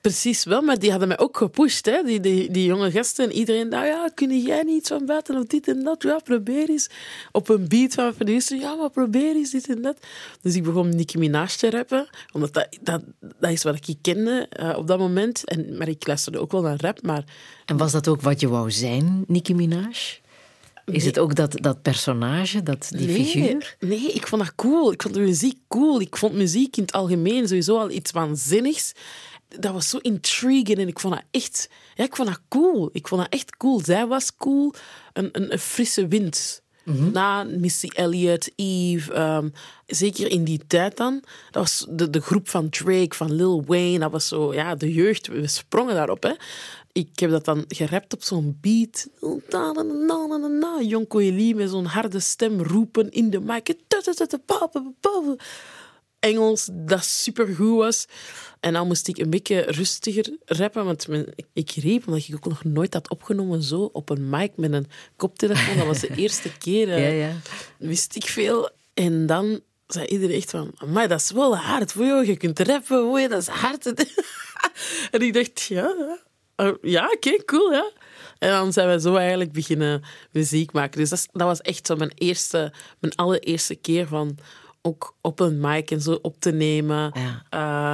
Precies wel, maar die hadden mij ook gepusht. Hè? Die, die, die jonge gasten en iedereen dacht, ja, kun jij niet van buiten of dit en dat? Ja, probeer eens. Op een beat van producer, ja, maar probeer eens dit en dat. Dus ik begon Nicki Minaj te rappen, omdat dat, dat, dat is wat ik kende eh, op dat moment. En, maar ik luisterde ook wel naar rap, maar En was dat ook wat je wou zijn, Nicki Minaj? Is het ook dat, dat personage, dat, die nee, figuur? Nee, ik vond dat cool. Ik vond de muziek cool. Ik vond muziek in het algemeen sowieso al iets waanzinnigs. Dat was zo intriguing en ik vond dat echt... Ja, ik vond dat cool. Ik vond dat echt cool. Zij was cool. Een, een, een frisse wind. Na Missy Elliott, Eve, ehm, zeker in die tijd dan. Dat was de, de groep van Drake, van Lil Wayne. Dat was zo, ja, de jeugd. We sprongen daarop, hè. Ik heb dat dan gerapt op zo'n beat. Na, na, na, na, na, na. Jonko Elie met zo'n harde stem roepen in de mic. Engels dat supergoed was. En dan moest ik een beetje rustiger rappen, want ik- riep, omdat ik ook nog nooit had opgenomen, zo op een mic met een koptelefoon. Dat was de eerste keer. eh, Ja, ja. Wist ik veel. En dan zei iedereen echt van, maar dat is wel hard voor jou. Je kunt rappen, hoor, dat is hard. en ik dacht, ja, ja. Uh, ja, oké, cool, ja. En dan zijn we zo eigenlijk beginnen muziek maken. Dus dat, was echt zo mijn eerste, mijn allereerste keer van ook op een mic en zo op te nemen. Ja.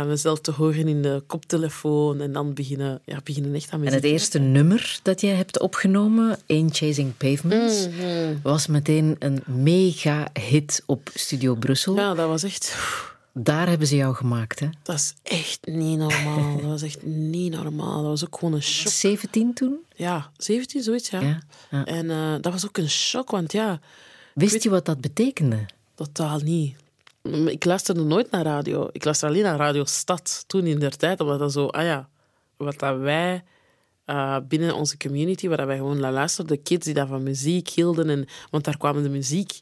eh, mezelf te horen in de koptelefoon en dan beginnen, ja, beginnen echt aan En muziek. het eerste nummer dat jij hebt opgenomen, Ain't Chasing Pavements, Mhm. was meteen een mega hit op Studio Brussel. Ja, dat was echt... Daar hebben ze jou gemaakt, hè? Dat is echt niet normaal. Dat was echt niet normaal. Dat was ook gewoon een shock. 17 toen? Ja, 17, zoiets, ja. Ja, ja. En eh, dat was ook een shock, want ja, Wist je wat dat betekende? totaal niet. Ik luisterde nooit naar radio. Ik luisterde alleen naar Radio Stad toen in der tijd, omdat dat zo, ah ja, wat dat wij eh, binnen onze community, waar dat wij gewoon naar luisterden, de kids die daar van muziek hielden, en, want daar kwamen de muziek,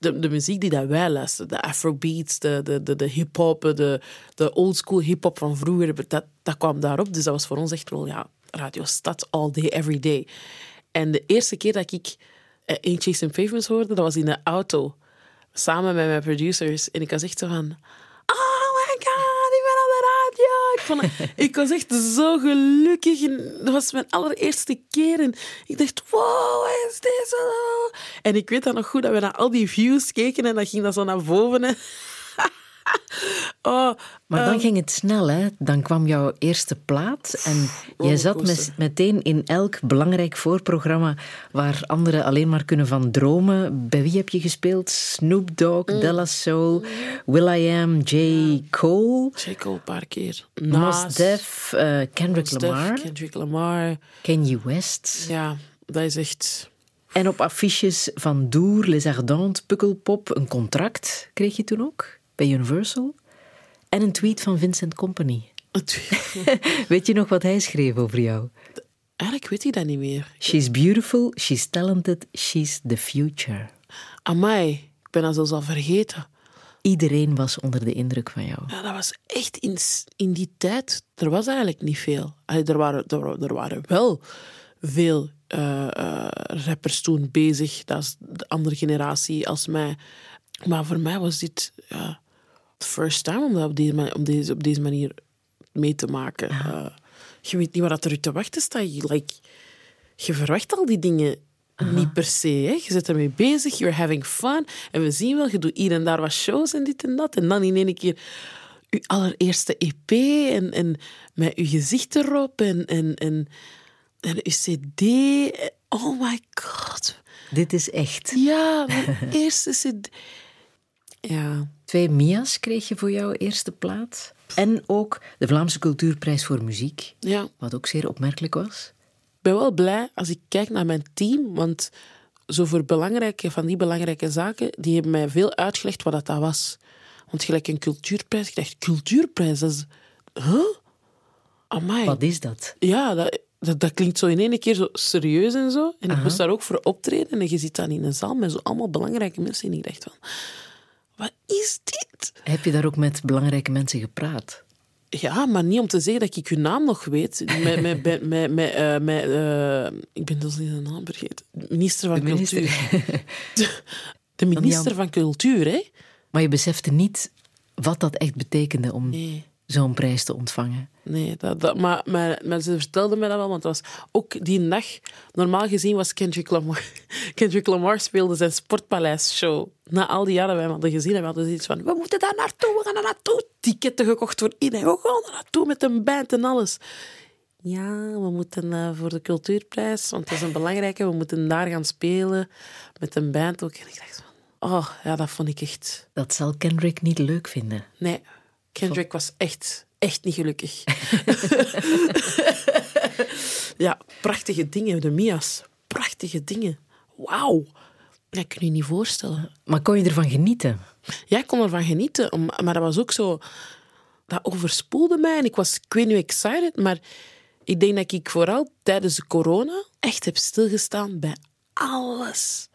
de, de muziek die dat wij luisterden, de afrobeats, de, de, de, de hip-hop, de, de oldschool hip-hop van vroeger, dat, dat kwam daarop. Dus dat was voor ons echt wel, ja, Radio Stad all day, every day. En de eerste keer dat ik eh, Ain't Chasing Pavements hoorde, dat was in de auto samen met mijn producers. En ik was echt zo van... Ik, vond ik was echt zo gelukkig. Dat was mijn allereerste keer. En ik dacht, wow, is dit? En ik weet dan nog goed dat we naar al die views keken en dan ging dat zo naar boven. oh, Maar dan ehm, ging het snel, hè? Dan kwam jouw eerste plaat en jij zat rollercoaster. mes- meteen in elk belangrijk voorprogramma waar anderen alleen maar kunnen van dromen. Bij wie heb je gespeeld? Snoop Dogg, Mm. Della Soul, Will.i.am, J. Cole, check al een paar keer. Nas, Def, eh, Kendrick Mos Def, Lamar, Kendrick Lamar. Kanye West. Ja, dat is echt... En op affiches van Doer, Les Ardentes, Pukkelpop, een contract kreeg je toen ook bij Universal. En een tweet van Vincent Company. Weet je nog wat hij schreef over jou? Eigenlijk weet ik dat niet meer. She's beautiful, she's talented, she's the future. Amai, ik ben dat zelfs al vergeten. Iedereen was onder de indruk van jou. Ja, dat was echt in, in die tijd. Er was eigenlijk niet veel. Allee, er, waren, er, wa- er waren wel veel eh, eh, rappers toen bezig. Dat is de andere generatie als mij. Maar voor mij was dit ja, first time om dat op deze, ma- om deze, op deze manier mee te maken. Eh, je weet niet wat er te wachten staat. Je, like, je verwacht al die dingen niet per se. Hè. Je zit ermee bezig, you're having fun. En we zien wel, je doet hier en daar wat shows en dit en dat. En dan in één keer je allereerste EP en, en met je gezicht erop en, en, en, en je CD. Oh my god. Dit is echt. Ja, mijn eerste CD. Ja, Twee Mia's kreeg je voor jouw eerste plaat. En ook de Vlaamse Cultuurprijs voor Muziek, ja. wat ook zeer opmerkelijk was. Ik ben wel blij als ik kijk naar mijn team, want zo voor belangrijke, van die belangrijke zaken, die hebben mij veel uitgelegd wat dat, dat was. Want gelijk een cultuurprijs, ik dacht, cultuurprijs, dat is... Huh? Amai. Wat is dat? Ja, dat, dat, dat klinkt zo in één keer zo serieus en zo. En ik moest daar ook voor optreden. En je zit dan in een zaal met zo allemaal belangrijke mensen. En ik dacht van, wat is dit? Heb je daar ook met belangrijke mensen gepraat? Ja, maar niet om te zeggen dat ik je naam nog weet. Met, met, met, met, met, eh, met, eh, ik ben dus niet de naam vergeten. Minister van De minister. Cultuur. De minister van Cultuur, hè? Maar je besefte niet wat dat echt betekende om Nee. Zo'n prijs te ontvangen. Nee, dat, dat, maar, maar, maar ze vertelde me dat wel, want het was ook die dag... Normaal gezien was Kendrick Lamar... Kendrick Lamar speelde zijn Sportpaleis-show. Na al die jaren wij hem hadden gezien, en we hadden zoiets van... We moeten daar naartoe, we gaan daar naartoe. Ticketten gekocht voor iedereen. We gaan er naartoe met een band en alles. Ja, we moeten eh, voor de cultuurprijs, want dat is een belangrijke. We moeten daar gaan spelen met een band ook. En ik dacht van... Oh, ja, dat vond ik echt... Dat zal Kendrick niet leuk vinden. Nee, Kendrick was echt, echt niet gelukkig. ja, prachtige dingen, de Mia's. Prachtige dingen. Wauw. Dat kun je je niet voorstellen. Maar kon je ervan genieten? Ja, ik kon ervan genieten, maar dat was ook zo... Dat overspoelde mij en ik was, ik weet niet, excited, maar ik denk dat ik vooral tijdens de corona echt heb stilgestaan bij alles.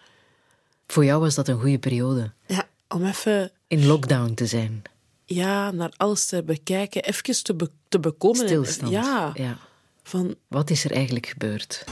Voor jou was dat een goede periode. Ja, om even In lockdown te zijn. Ja, naar alles te bekijken, even te, be- te bekomen. En- Stilstand. Ja, ja. van Wat is er eigenlijk gebeurd?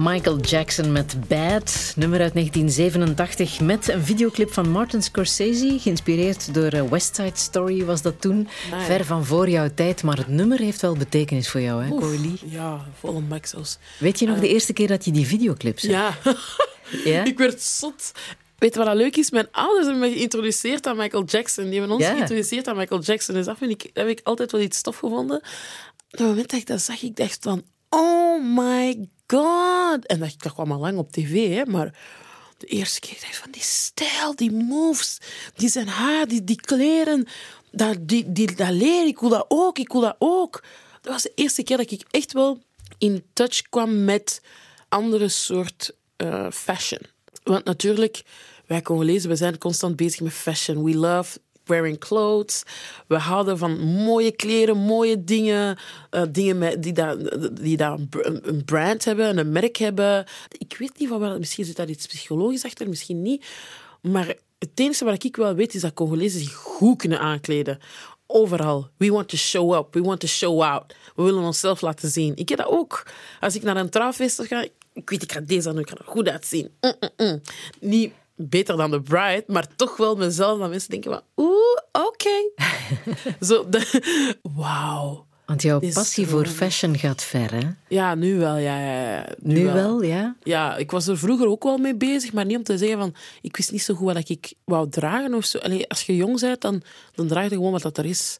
Michael Jackson met Bad, nummer uit 1987, met een videoclip van Martin Scorsese, geïnspireerd door eh, West Side Story was dat toen, Nee. ver van voor jouw tijd, maar het nummer heeft wel betekenis voor jou, hè, Coralie? Ja, volle bak zelfs. Weet je nog de eerste keer dat je die videoclip zag? Ja. Ja? ik werd zot. Weet je wat leuk is? Mijn ouders hebben me geïntroduceerd aan Michael Jackson. Die hebben ons Ja. geïntroduceerd aan Michael Jackson. Dus dat, vind ik, dat heb ik altijd wel iets stof gevonden. Op het moment dat ik dat zag, ik dacht van... Oh my god. En dat, kwam al lang op tv, hè, maar... De eerste keer dacht ik van die stijl, die moves, die zijn haar, die, die kleren, dat, die, die, dat leer, ik wil dat ook, ik wil dat ook. Dat was de eerste keer dat ik echt wel in touch kwam met andere soort eh, fashion. Want natuurlijk, wij Congolezen, we zijn constant bezig met fashion. We love wearing clothes. We houden van mooie kleren, mooie dingen. eh, dingen met, die, daar die daar een br- een brand hebben, een merk hebben. Ik weet niet van waar, misschien zit daar iets psychologisch achter, misschien niet. Maar het enige wat ik wel weet is dat Congolezen zich goed kunnen aankleden. Overal. We want to show up. We want to show out. We willen onszelf laten zien. Ik heb dat ook. Als ik naar een trouwfeest ga, ik weet, ik ga deze aan doen, ik ga er goed uitzien. Mm, mm, mm. Beter dan de bride, maar toch wel mezelf. Dat mensen denken van, oeh, oké. Zo, wauw. Want jouw passie voor fashion gaat ver, hè? Ja, nu wel, ja. ja, ja. Nu wel, ja? Ja, ik was er vroeger ook wel mee bezig, maar niet om te zeggen van... Ik wist niet zo goed wat ik wou dragen of zo. Allee, als je jong bent, dan, dan draag je gewoon wat dat er is.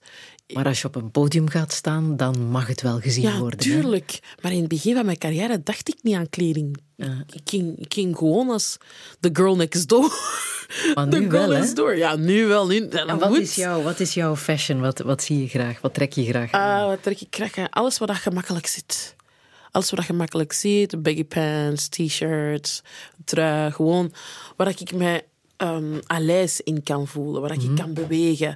Maar als je op een podium gaat staan, dan mag het wel gezien Ja, worden. hè? tuurlijk. Maar in het begin van mijn carrière dacht ik niet aan kleding. Ik, ging, ik ging gewoon als the girl next door. Maar the girl wel, next door. Ja, nu wel. Nu, ja, En wat moet. is, jouw, wat is jouw fashion? Wat, wat zie je graag? Wat trek je graag aan? Ah, wat trek ik graag aan? Alles wat gemakkelijk zit. Alles wat gemakkelijk zit. Baggy pants, t-shirts, trui. Gewoon waar ik mij um, à l'aise in kan voelen. Waar ik kan bewegen. Uh,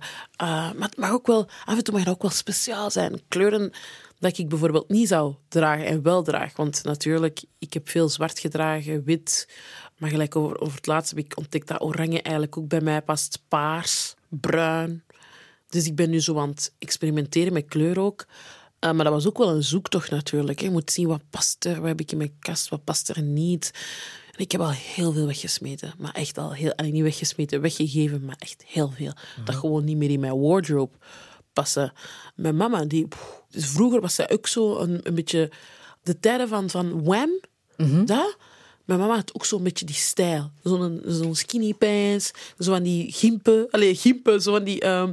maar het mag ook wel... Af en toe mag het ook wel speciaal zijn. Kleuren dat ik bijvoorbeeld niet zou dragen en wel draag. Want natuurlijk, ik heb veel zwart gedragen, wit. Maar gelijk over, over het laatste heb ik ontdekt dat oranje eigenlijk ook bij mij past. Paars, bruin. Dus ik ben nu zo aan het experimenteren met kleur ook. Uh, maar dat was ook wel een zoektocht natuurlijk. Je moet zien wat past er, wat heb ik in mijn kast, wat past er niet. En ik heb al heel veel weggesmeten. Maar echt al heel... allee, niet weggesmeten, weggegeven, maar echt heel veel. Dat gewoon niet meer in mijn wardrobe passen. Mijn mama, die... Dus vroeger was zij ook zo een, een beetje... De tijden van, van Wham, dat... Mijn mama had ook zo'n beetje die stijl. Zo'n zo'n skinny pants, zo van die gimpen. Allee, gimpen, zo van die ehm,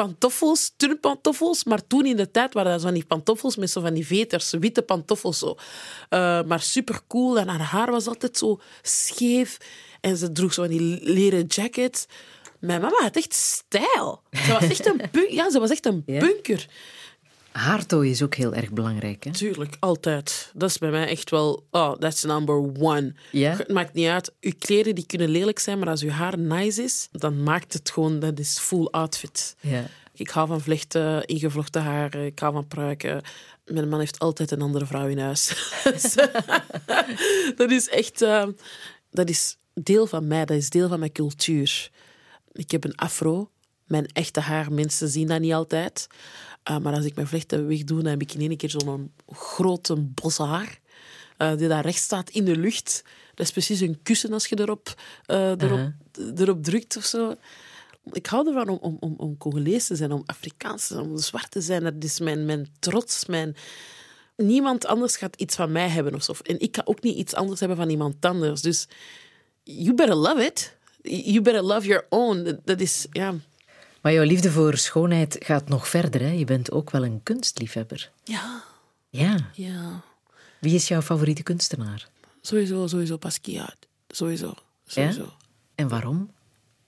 pantoffels, turnpantoffels. Maar toen in de tijd waren dat zo van die pantoffels met zo van die veters, witte pantoffels zo. Eh, maar super cool. En haar haar was altijd zo scheef. En ze droeg zo van die leren jackets. Mijn mama had echt stijl. Ze was echt een, ja, ze was echt een Ja? Haartooi is ook heel erg belangrijk, hè? Tuurlijk, altijd. Dat is bij mij echt wel, oh, that's number one. Het maakt niet uit. Uw kleren die kunnen lelijk zijn, maar als uw haar nice is, dan maakt het gewoon, dat is full outfit. Ik hou van vlechten, ingevlochten haar, ik hou van pruiken. Mijn man heeft altijd een andere vrouw in huis. Dat is echt, eh, dat is deel van mij, dat is deel van mijn cultuur. Ik heb een afro. Mijn echte haar, mensen zien dat niet altijd. Uh, maar als ik mijn vlechten wegdoe, dan heb ik in één keer zo'n grote bos haar. uh, die daar recht staat in de lucht. Dat is precies een kussen als je erop, uh, erop, erop drukt of zo. Ik hou ervan om, om, om, om Congolees te zijn, om Afrikaans te zijn, om zwart te zijn. Dat is mijn, mijn trots, mijn... Niemand anders gaat iets van mij hebben of zo. En ik ga ook niet iets anders hebben van iemand anders. Dus you better love it. You better love your own. Dat is, ja... Maar jouw liefde voor schoonheid gaat nog verder, hè? Je bent ook wel een kunstliefhebber. Ja, Ja. ja. Wie is jouw favoriete kunstenaar? Sowieso, sowieso Basquiat. Sowieso, sowieso. En waarom?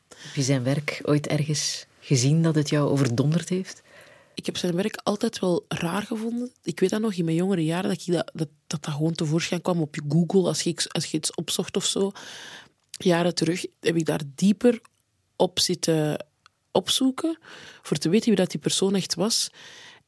Heb je zijn werk ooit ergens gezien dat het jou overdonderd heeft? Ik heb zijn werk altijd wel raar gevonden. Ik weet dat nog in mijn jongere jaren, dat ik dat, dat, dat, dat gewoon tevoorschijn kwam op je Google als je, als je iets opzocht of zo. Jaren terug heb ik daar dieper op zitten opzoeken, voor te weten wie dat die persoon echt was.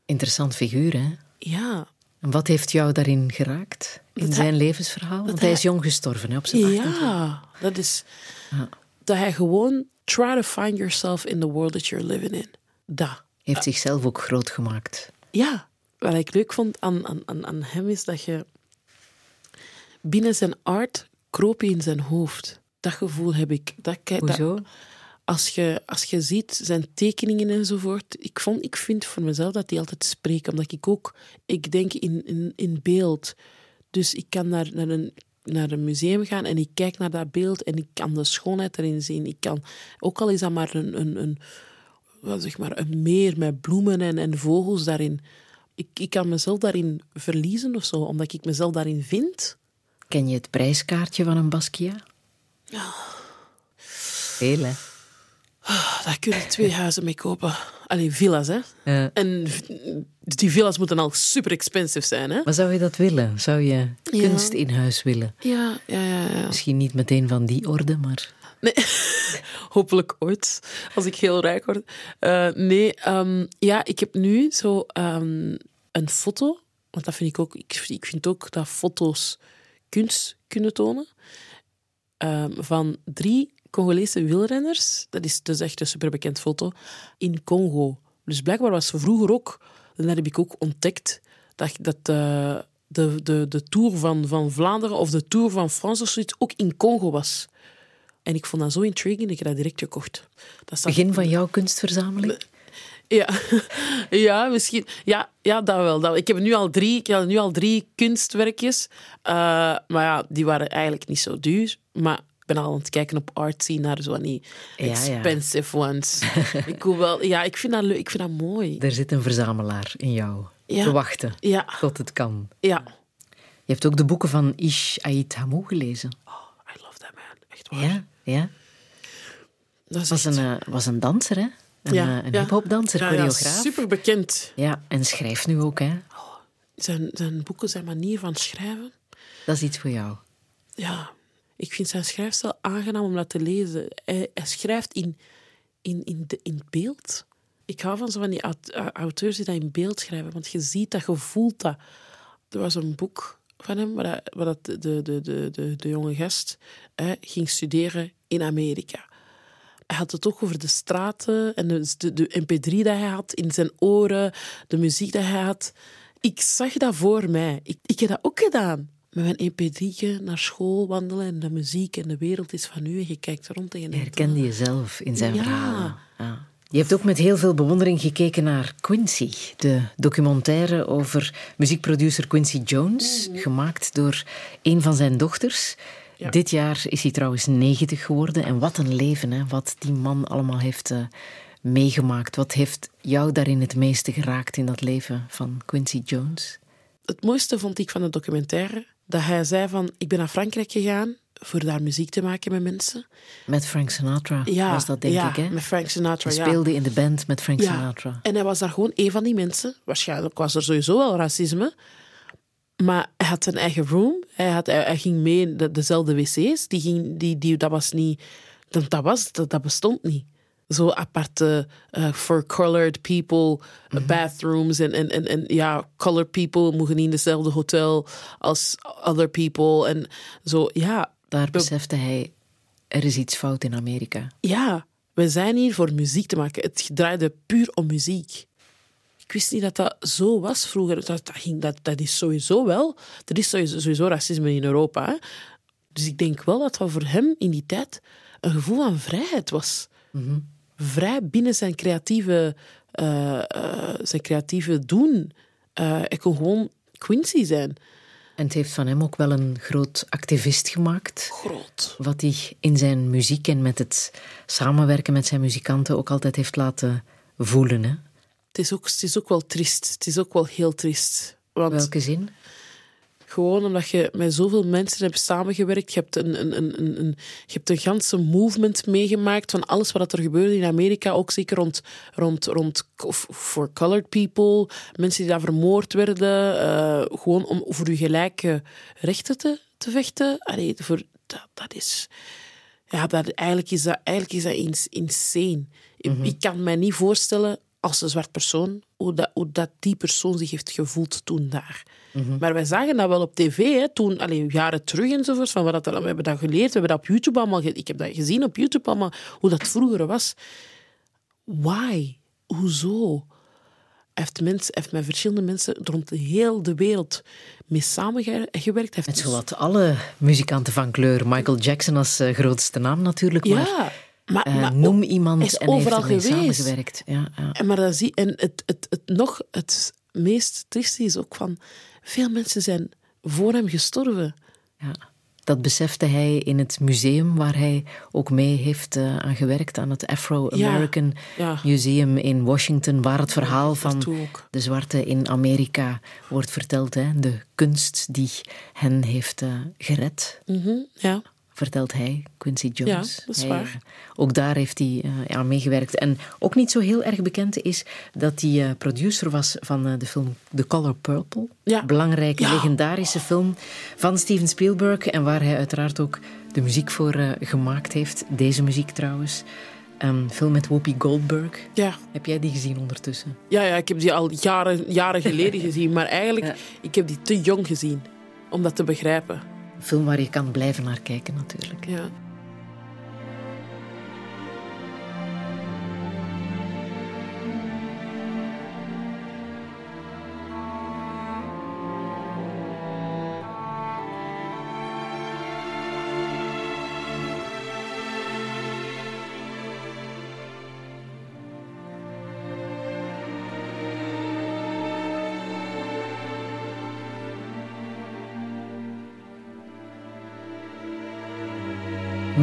Interessant figuur, hè? Ja, En wat heeft jou daarin geraakt? In Dat zijn hij- levensverhaal? Want dat hij is jong gestorven, hè, op zijn 28. ja dat is... Ja. Dat hij gewoon... Try to find yourself in the world that you're living in. Dat. heeft zichzelf ook groot gemaakt. Ja, wat ik leuk vond aan, aan, aan, hem is dat je binnen zijn art kroop je in zijn hoofd. Dat gevoel heb ik. Dat, dat, Hoezo? Als, je, als je ziet zijn tekeningen enzovoort, ik, vond, ik vind voor mezelf dat die altijd spreken, omdat ik ook, ik denk in, in, in beeld. Dus ik kan naar, naar, een, naar een museum gaan en ik kijk naar dat beeld en ik kan de schoonheid erin zien. Ik kan, ook al is dat maar een, een, een, wat zeg maar, een meer met bloemen en, en vogels daarin. Ik, ik kan mezelf daarin verliezen of zo, omdat ik mezelf daarin vind. Ken je het prijskaartje van een Basquiat? Veel, hè? Daar kun je twee huizen mee kopen. Alleen villa's, hè. Ja. En die villa's moeten al super expensive zijn, hè. Maar zou je dat willen? Zou je kunst in huis willen? Ja, ja, ja. ja. Misschien niet meteen van die orde, maar... Nee, hopelijk ooit, als ik heel rijk word. Eh, nee, ehm, ja, ik heb nu zo ehm, een foto. Want dat vind ik ook... Ik, ik vind ook dat foto's kunst kunnen tonen. ehm, van drie Congolese wielrenners. Dat is dus echt een superbekend foto. In Congo. Dus blijkbaar was ze vroeger ook... En dat heb ik ook ontdekt. Dat, dat eh, de, de, de Tour van, van Vlaanderen of de Tour van Frans of zoiets ook in Congo was. En ik vond dat zo intriguing dat ik dat direct gekocht. Dat Begin van jouw kunstverzameling? Ja, ja misschien. Ja, ja dat wel. Dat, ik heb nu al drie, ik heb nu al drie kunstwerkjes. Eh, maar ja, die waren eigenlijk niet zo duur. Maar ben al aan het kijken op Artsy naar zo van die Ja, ja. expensive ones. ik wil wel, ja, ik vind dat leuk. Ik vind dat mooi. Er zit een verzamelaar in jou. Ja. Te wachten Ja, tot het kan. ja. Je hebt ook de boeken van Ish Ait Hamou gelezen. I love that man. Echt waar. Ja, ja. Dat Was echt- een, eh, was een danser, hè? Een, ja, eh, een Ja, ja, choreograaf. super bekend. Ja, en schrijft nu ook, hè? Zijn, zijn boeken, zijn manier van schrijven. Dat is iets voor jou. ja, ik vind zijn schrijfstijl aangenaam om dat te lezen. Hij, schrijft in, in, in, in beeld. Ik hou van zo van die aut- auteurs die dat in beeld schrijven, want je ziet dat, je voelt dat. Er was een boek van hem waar, dat- de, de, de, de, de, jonge gast eh, ging studeren in Amerika. Hij had het ook over de straten en de, de, de mp3 dat hij had in zijn oren, de muziek dat hij had. Ik zag dat voor mij. Ik, ik heb dat ook gedaan. Met mijn mp3'tje naar school wandelen en de muziek en de wereld is van u. En je kijkt rond en je Je herkende jezelf in zijn Ja. verhalen. Ja. Je hebt ook met heel veel bewondering gekeken naar Quincy, de documentaire over muziekproducer Quincy Jones, gemaakt door een van zijn dochters. Ja. Dit jaar is hij trouwens 90 geworden. En wat een leven, hè? wat die man allemaal heeft eh, meegemaakt. Wat heeft jou daarin het meeste geraakt in dat leven van Quincy Jones? Het mooiste vond ik van de documentaire dat hij zei van... Ik ben naar Frankrijk gegaan voor daar muziek te maken met mensen. Met Frank Sinatra Ja, was dat, denk ja, ik. Hè? met Frank Sinatra, Hij ja. speelde in de band met Frank Ja, Sinatra. En hij was daar gewoon een van die mensen. Waarschijnlijk was er sowieso wel racisme. Maar hij had zijn eigen room. Hij, had, hij, hij ging mee in de, dezelfde wc's. Die ging, die, die, dat was niet... Dat, dat, was, dat, dat bestond niet. Zo aparte eh, for colored people eh, bathrooms. En, en, en, en ja, colored people mogen niet in dezelfde hotel als other people. En zo, ja. Daar besefte hij, er is iets fout in Amerika. Ja, we zijn hier voor muziek te maken. Het draaide puur om muziek. Ik wist niet dat dat zo was vroeger. Dat, dat, ging, dat, dat is sowieso wel. Er is sowieso, sowieso racisme in Europa. Hè? Dus ik denk wel dat dat voor hem in die tijd een gevoel van vrijheid was. Vrij binnen zijn creatieve, eh, eh, zijn creatieve doen. Eh, hij kon gewoon Quincy zijn. En het heeft van hem ook wel een groot activist gemaakt. Groot. Wat hij in zijn muziek en met het samenwerken met zijn muzikanten ook altijd heeft laten voelen. Hè? Het is, ook, het is ook wel triest. Het is ook wel heel triest. Want Welke zin? Gewoon omdat je met zoveel mensen hebt samengewerkt. Je hebt een, een, een, een, een- je hebt een ganse movement meegemaakt van alles wat er gebeurde in Amerika. Ook zeker rond, rond, rond voor colored people. Mensen die daar vermoord werden. eh, gewoon om voor je gelijke rechten te, te vechten. Allee, voor, dat, dat is... Ja, dat, eigenlijk is dat, eigenlijk is dat ins- insane. Ik- Ik kan mij niet voorstellen, als een zwart persoon, hoe dat, hoe dat die persoon zich heeft gevoeld toen daar. Maar wij zagen dat wel op tv, hè, toen, allee, jaren terug enzovoort. Van wat dat, we hebben dat geleerd, we hebben dat op YouTube allemaal... Ik heb dat gezien op YouTube allemaal, hoe dat vroeger was. Why? Hoezo? Heeft, mensen, hij heeft met verschillende mensen rond de heel de wereld mee samengewerkt. Heeft Met dus- zowat alle muzikanten van kleur. Michael Jackson als eh, grootste naam natuurlijk. Ja, maar, eh, maar noem iemand is en heeft overal ermee geweest. samengewerkt. Ja, ja. En, maar dat zie, en het, het, het, nog het meest trieste is ook van... Veel mensen zijn voor hem gestorven. Ja. Dat besefte hij in het museum waar hij ook mee heeft eh, aan gewerkt, aan het Afro-American Ja. Museum in Washington, waar het verhaal van de zwarte in Amerika wordt verteld. Hè? De kunst die hen heeft eh, gered. Mhm, ja. Vertelt hij, Quincy Jones. Ja, dat is waar. eh, ook daar heeft hij eh, aan meegewerkt. En ook niet zo heel erg bekend is dat hij eh, producer was van de film The Color Purple. Ja. Belangrijke, Ja. legendarische film van Steven Spielberg. En waar hij uiteraard ook de muziek voor gemaakt heeft. Deze muziek trouwens. Een film met Whoopi Goldberg. Ja. Heb jij die gezien ondertussen? Ja, ja, ik heb die al jaren, jaren geleden gezien. Maar eigenlijk, ik heb die te jong gezien om dat te begrijpen. Film waar je kan blijven naar kijken natuurlijk. Ja.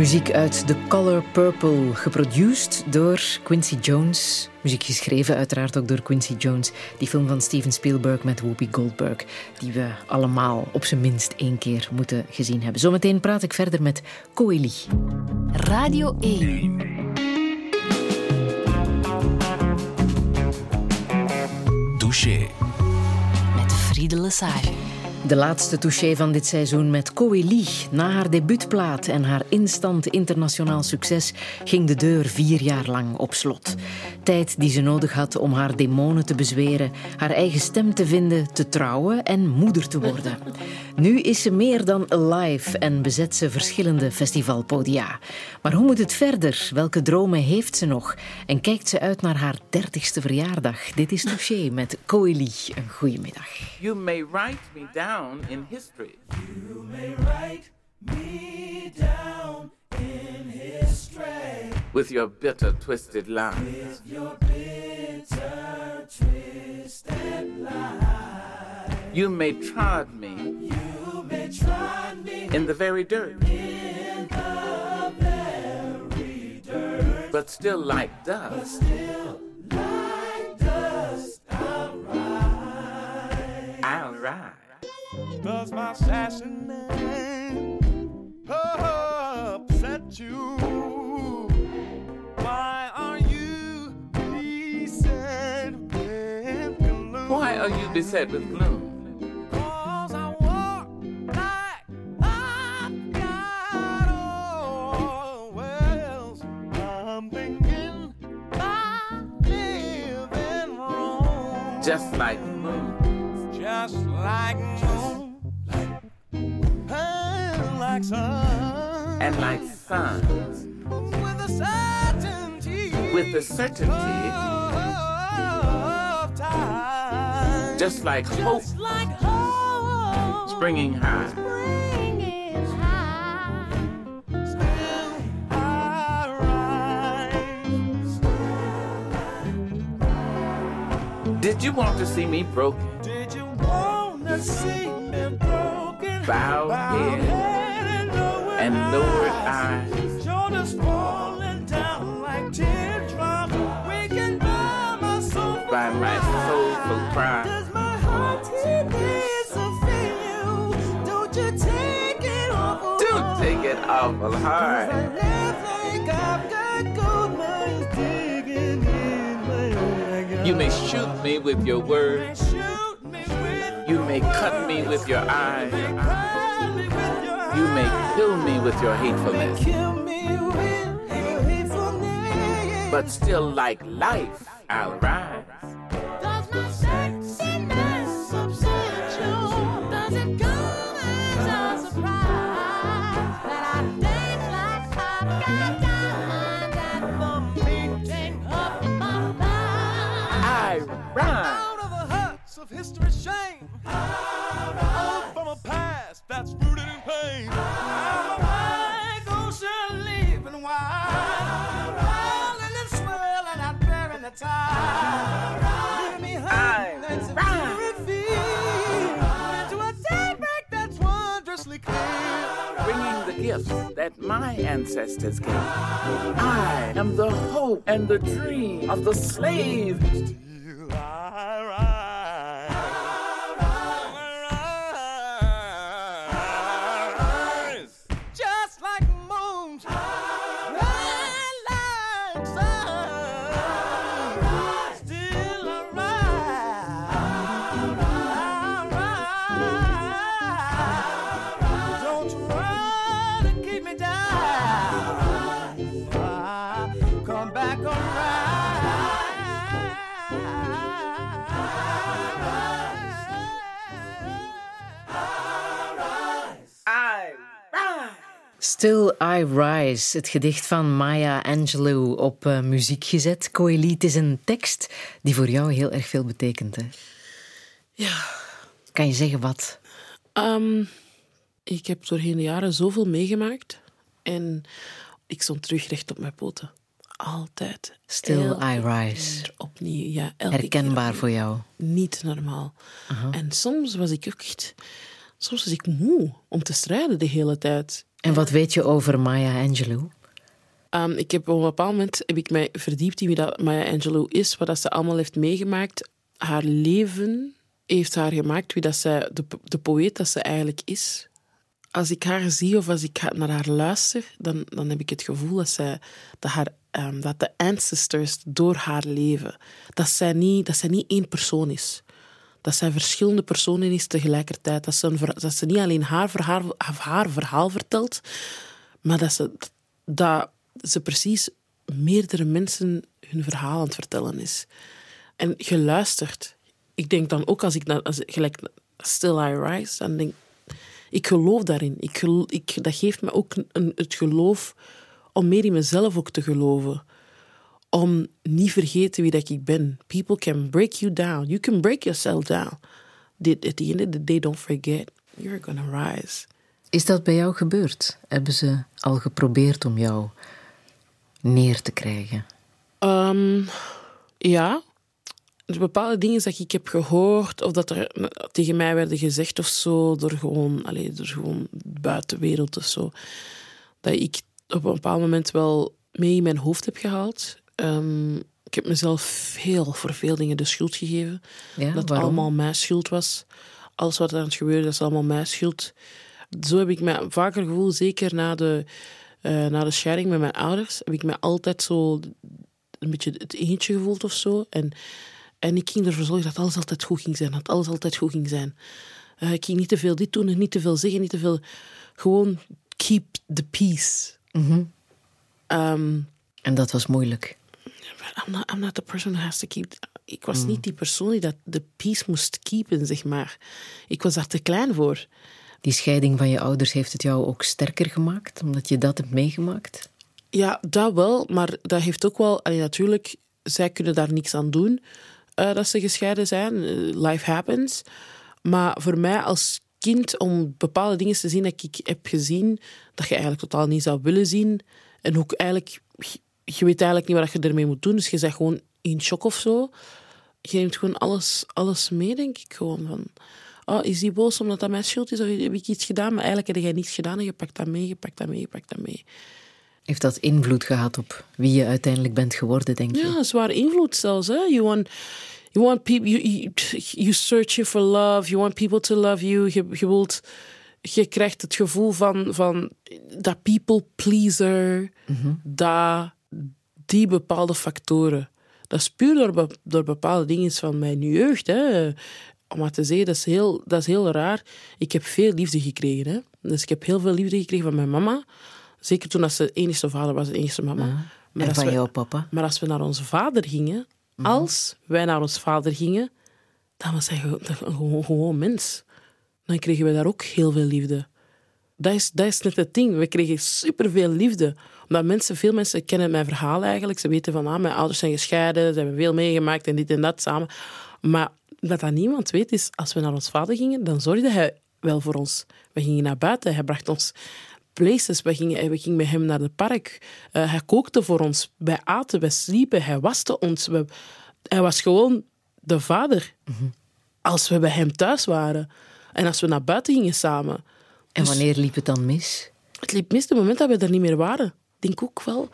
Muziek uit The Color Purple, geproduced door Quincy Jones. Muziek geschreven uiteraard ook door Quincy Jones. Die film van Steven Spielberg met Whoopi Goldberg. Die we allemaal op zijn minst één keer moeten gezien hebben. Zometeen praat ik verder met Coeli. Radio 1. Douche. Met Friede Lesage. De laatste touché van dit seizoen met Coeli. Na haar debuutplaat en haar instant internationaal succes ging de deur vier jaar lang op slot. Tijd die ze nodig had om haar demonen te bezweren, haar eigen stem te vinden, te trouwen en moeder te worden. Nu is ze meer dan alive en bezet ze verschillende festivalpodia. Maar hoe moet het verder? Welke dromen heeft ze nog? En kijkt ze uit naar haar dertigste verjaardag? Dit is Touché met Coeli. Een goedemiddag. You may write me down in history. You may write me down in history. With your bitter, twisted lies. With your bitter, twisted. You may trod me. You may trod me. In the very dirt. In the very dirt. But still like dust. still like dust. I'll rise. I'll rise. Does my sassy name upset you? Why are you beset with gloom? Why are you beset with gloom? 'Cause I walk like I've got all wells. I'm thinking I'm living wrong. Just like the moon. Just like moon, and like sun, And like suns. with the certainty, With the certainty. of time, Just like hope just like hope, springing high. springing high. Still I rise. Did you want to see me broken? Bowed head and lowered eyes. falling down like by my soul. Does my heart so feel you? Don't you take it awful hard. live like got gold. You may shoot me with your words. Shoot me with You may cut me with your eyes. cut me with your You may kill me with your hatefulness. kill me with your hatefulness. But still, like life, I'll rise. Bringing the gifts that my ancestors gave. I am the hope and the dream of the slave. Still I Rise, het gedicht van Maya Angelou op eh, muziek gezet. Coeli, het is een tekst die voor jou heel erg veel betekent. Hè? Ja. Kan je zeggen wat? Ehm, ik heb doorheen de jaren zoveel meegemaakt. En ik stond terug recht op mijn poten. Altijd. Still Elke I Rise. Opnieuw, ja. elke Herkenbaar voor jou. Niet normaal. En soms was ik ook echt... Soms was ik moe om te strijden de hele tijd. En wat weet je over Maya Angelou? Ehm, ik heb op een bepaald moment heb ik mij verdiept in wie dat Maya Angelou is, wat dat ze allemaal heeft meegemaakt. Haar leven heeft haar gemaakt wie dat zij, de, de poëet dat ze eigenlijk is. Als ik haar zie of als ik naar haar luister, dan, dan heb ik het gevoel dat, zij, dat, haar, ehm, dat de ancestors door haar leven, dat zij, niet, dat zij niet één persoon is. Dat zij verschillende personen is tegelijkertijd. Dat ze, een, dat ze niet alleen haar verhaal, haar verhaal vertelt, maar dat ze, dat ze precies meerdere mensen hun verhaal aan het vertellen is. En je luistert. Ik denk dan ook als ik naar, als, gelijk Still I Rise, dan denk ik geloof daarin. Ik gelo- ik, dat geeft me ook een, het geloof om meer in mezelf ook te geloven. Om niet vergeten wie dat ik ben. People can break you down. You can break yourself down. At the end of the day, don't forget, you're gonna rise. Is dat bij jou gebeurd? Hebben ze al geprobeerd om jou neer te krijgen? Ehm, ja. Er zijn bepaalde dingen dat ik heb gehoord of dat er tegen mij werden gezegd of zo, door gewoon, allee, door gewoon de buitenwereld of zo, dat ik op een bepaald moment wel mee in mijn hoofd heb gehaald. Ehm, ik heb mezelf veel, voor veel dingen de schuld gegeven. Ja, dat waarom? allemaal mijn schuld was. Alles wat er aan het gebeuren is, is allemaal mijn schuld. Zo heb ik me vaker gevoeld, zeker na de, eh, na de scheiding met mijn ouders, heb ik me altijd zo een beetje het eentje gevoeld of zo. En, en ik ging ervoor zorgen dat alles altijd goed ging zijn. Dat alles altijd goed ging zijn. Eh, ik ging niet te veel dit doen en niet te veel zeggen, niet te veel... Gewoon keep the peace. Ehm, En dat was moeilijk. I'm not, I'm not the person who has to keep... Ik was niet die persoon die dat de peace moest keepen, zeg maar. Ik was daar te klein voor. Die scheiding van je ouders heeft het jou ook sterker gemaakt, omdat je dat hebt meegemaakt? Ja, dat wel, maar dat heeft ook wel... allee, natuurlijk, zij kunnen daar niks aan doen eh, dat ze gescheiden zijn. Eh, life happens. Maar voor mij als kind, om bepaalde dingen te zien dat ik heb gezien, dat je eigenlijk totaal niet zou willen zien. En ook eigenlijk... Je weet eigenlijk niet wat je ermee moet doen, dus je bent gewoon in shock of zo. Je neemt gewoon alles, alles mee, denk ik. Gewoon van... Oh, is die boos omdat dat mijn schuld is? Of heb ik iets gedaan? Maar eigenlijk heb jij niets gedaan en je pakt dat mee, je pakt dat mee, je pakt dat mee. Heeft dat invloed gehad op wie je uiteindelijk bent geworden, denk je? Ja, zwaar invloed zelfs. Hè? You want, you want people, you, you, you searching for love, you want people to love you. Je, je, wilt, je krijgt het gevoel van, van dat people pleaser, dat die bepaalde factoren. Dat is puur door, be- door bepaalde dingen van mijn jeugd. Hè. Om maar te zeggen, dat is, heel, dat is heel raar. Ik heb veel liefde gekregen. Hè. Dus ik heb heel veel liefde gekregen van mijn mama. Zeker toen dat ze de enige vader was, de enige mama. Maar en als van we- jouw papa? maar als we naar onze vader gingen, als wij naar ons vader gingen, dan was hij gewoon, gewoon mens. Dan kregen we daar ook heel veel liefde. Dat is, dat is net het ding. We kregen superveel liefde. Omdat mensen, veel mensen kennen mijn verhaal eigenlijk. Ze weten van, ah, mijn ouders zijn gescheiden, ze hebben veel meegemaakt en dit en dat samen. Maar wat dat niemand weet is, als we naar ons vader gingen, dan zorgde hij wel voor ons. We gingen naar buiten, hij bracht ons places. We gingen, we gingen met hem naar het park. Eh, hij kookte voor ons. Wij aten, wij sliepen, hij waste ons. We- hij was gewoon de vader. Als we bij hem thuis waren. En als we naar buiten gingen samen. En Dus wanneer liep het dan mis? Het liep mis het moment dat we er niet meer waren. Ik denk ook wel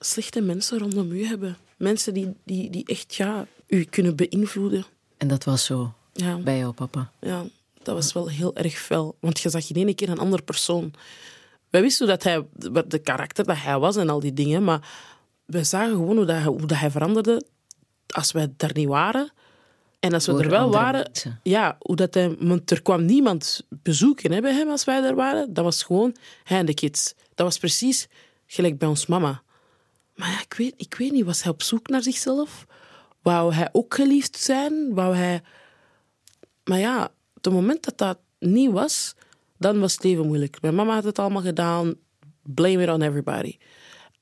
slechte mensen rondom u hebben. Mensen die, die, die echt ja, u kunnen beïnvloeden. En dat was zo Ja. bij jouw papa. Ja, dat was wel heel erg fel. Want je zag in één keer een andere persoon. Wij wisten dat hij, de karakter dat hij was en al die dingen, maar we zagen gewoon hoe, dat, hij- hoe dat hij veranderde als wij daar niet waren. En als we Door er wel waren, mensen. ja, hoe dat hij, want er kwam niemand bezoeken hè, bij hem als wij er waren. Dat was gewoon hij en de kids. Dat was precies gelijk bij ons mama. Maar ja, ik weet, ik weet niet, was hij op zoek naar zichzelf? Wou hij ook geliefd zijn? Wou hij... Maar ja, op het moment dat dat niet was, dan was het leven moeilijk. Mijn mama had het allemaal gedaan. blame it on everybody.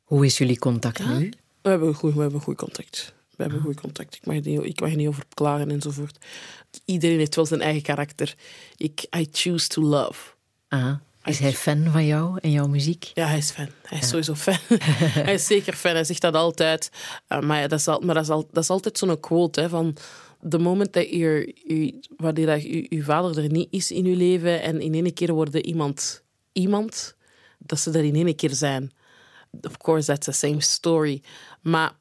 Hoe is jullie contact nu? We hebben goed, we hebben goed contact. We hebben goed contact. Ik mag, er niet, ik mag niet over klagen enzovoort. Iedereen heeft wel zijn eigen karakter. Ik, I choose to love. Ah, is hij fan van jou en jouw muziek? Ja, hij is fan. Hij is sowieso fan. hij is zeker fan. Hij zegt dat altijd. Uh, maar ja, dat is, al, maar dat is, al, dat is altijd zo'n quote hè, van... The moment dat je, je, wanneer dat je, je vader er niet is in je leven en in één keer worden iemand iemand, dat ze er in één keer zijn. Of course, that's the same story. Maar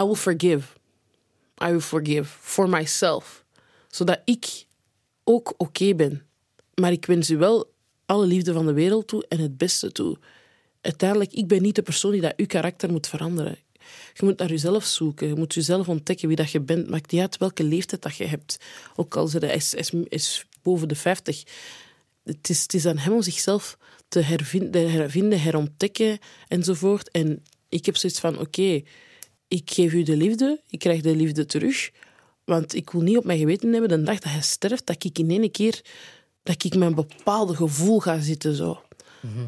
I will forgive. I will forgive for myself. Zodat ik ook oké ben. Maar ik wens u wel alle liefde van de wereld toe en het beste toe. Uiteindelijk, ik ben niet de persoon die dat uw karakter moet veranderen. Je moet naar jezelf zoeken. Je moet jezelf ontdekken wie dat je bent. Maakt niet uit welke leeftijd dat je hebt. Ook al is, is, is boven de 50. Het is, het is aan hem om zichzelf te hervinden, hervinden, herontdekken enzovoort. En ik heb zoiets van: oké, ik geef u de liefde, ik krijg de liefde terug. Want ik wil niet op mijn geweten hebben de dag dat hij sterft, dat ik in één keer dat ik met een bepaald gevoel ga zitten. Zo.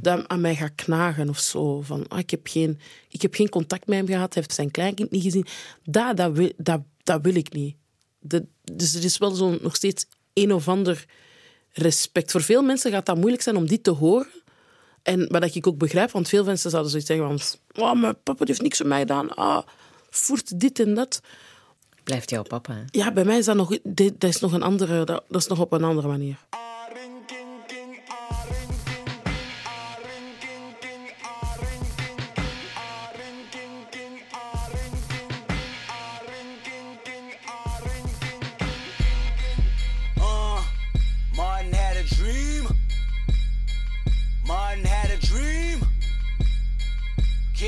Dat aan mij gaat knagen of zo. Van, ah, ik, heb geen, ik heb geen contact met hem gehad, hij heeft zijn kleinkind niet gezien. Dat, dat, wil, dat, dat wil ik niet. Dat, dus er is wel zo nog steeds een of ander respect. Voor veel mensen gaat dat moeilijk zijn om dit te horen. En wat ik ook begrijp, want veel mensen zouden zoiets zeggen van... Oh, mijn papa heeft niks voor mij gedaan. Ah, voert dit en dat. Blijft jouw papa, hè? Ja, bij mij is dat nog, dit, dat is nog een andere, dat, dat is nog op een andere manier.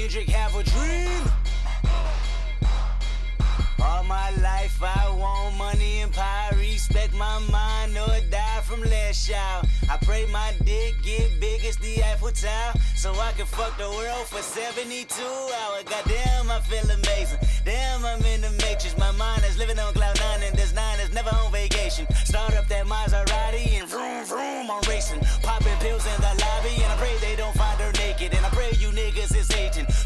Kendrick have a dream. All my life I want money and power. Respect my mind or die from last child. I pray my dick get big as the Eiffel Tower. So I can fuck the world for 72 hours. Goddamn, I feel amazing. Damn, I'm in the matrix. My mind is living on cloud nine and this nine is never on vacation. Start up that Maserati and vroom vroom, I'm racing. Popping pills in the lobby and I pray they don't find her naked. And I pray you niggas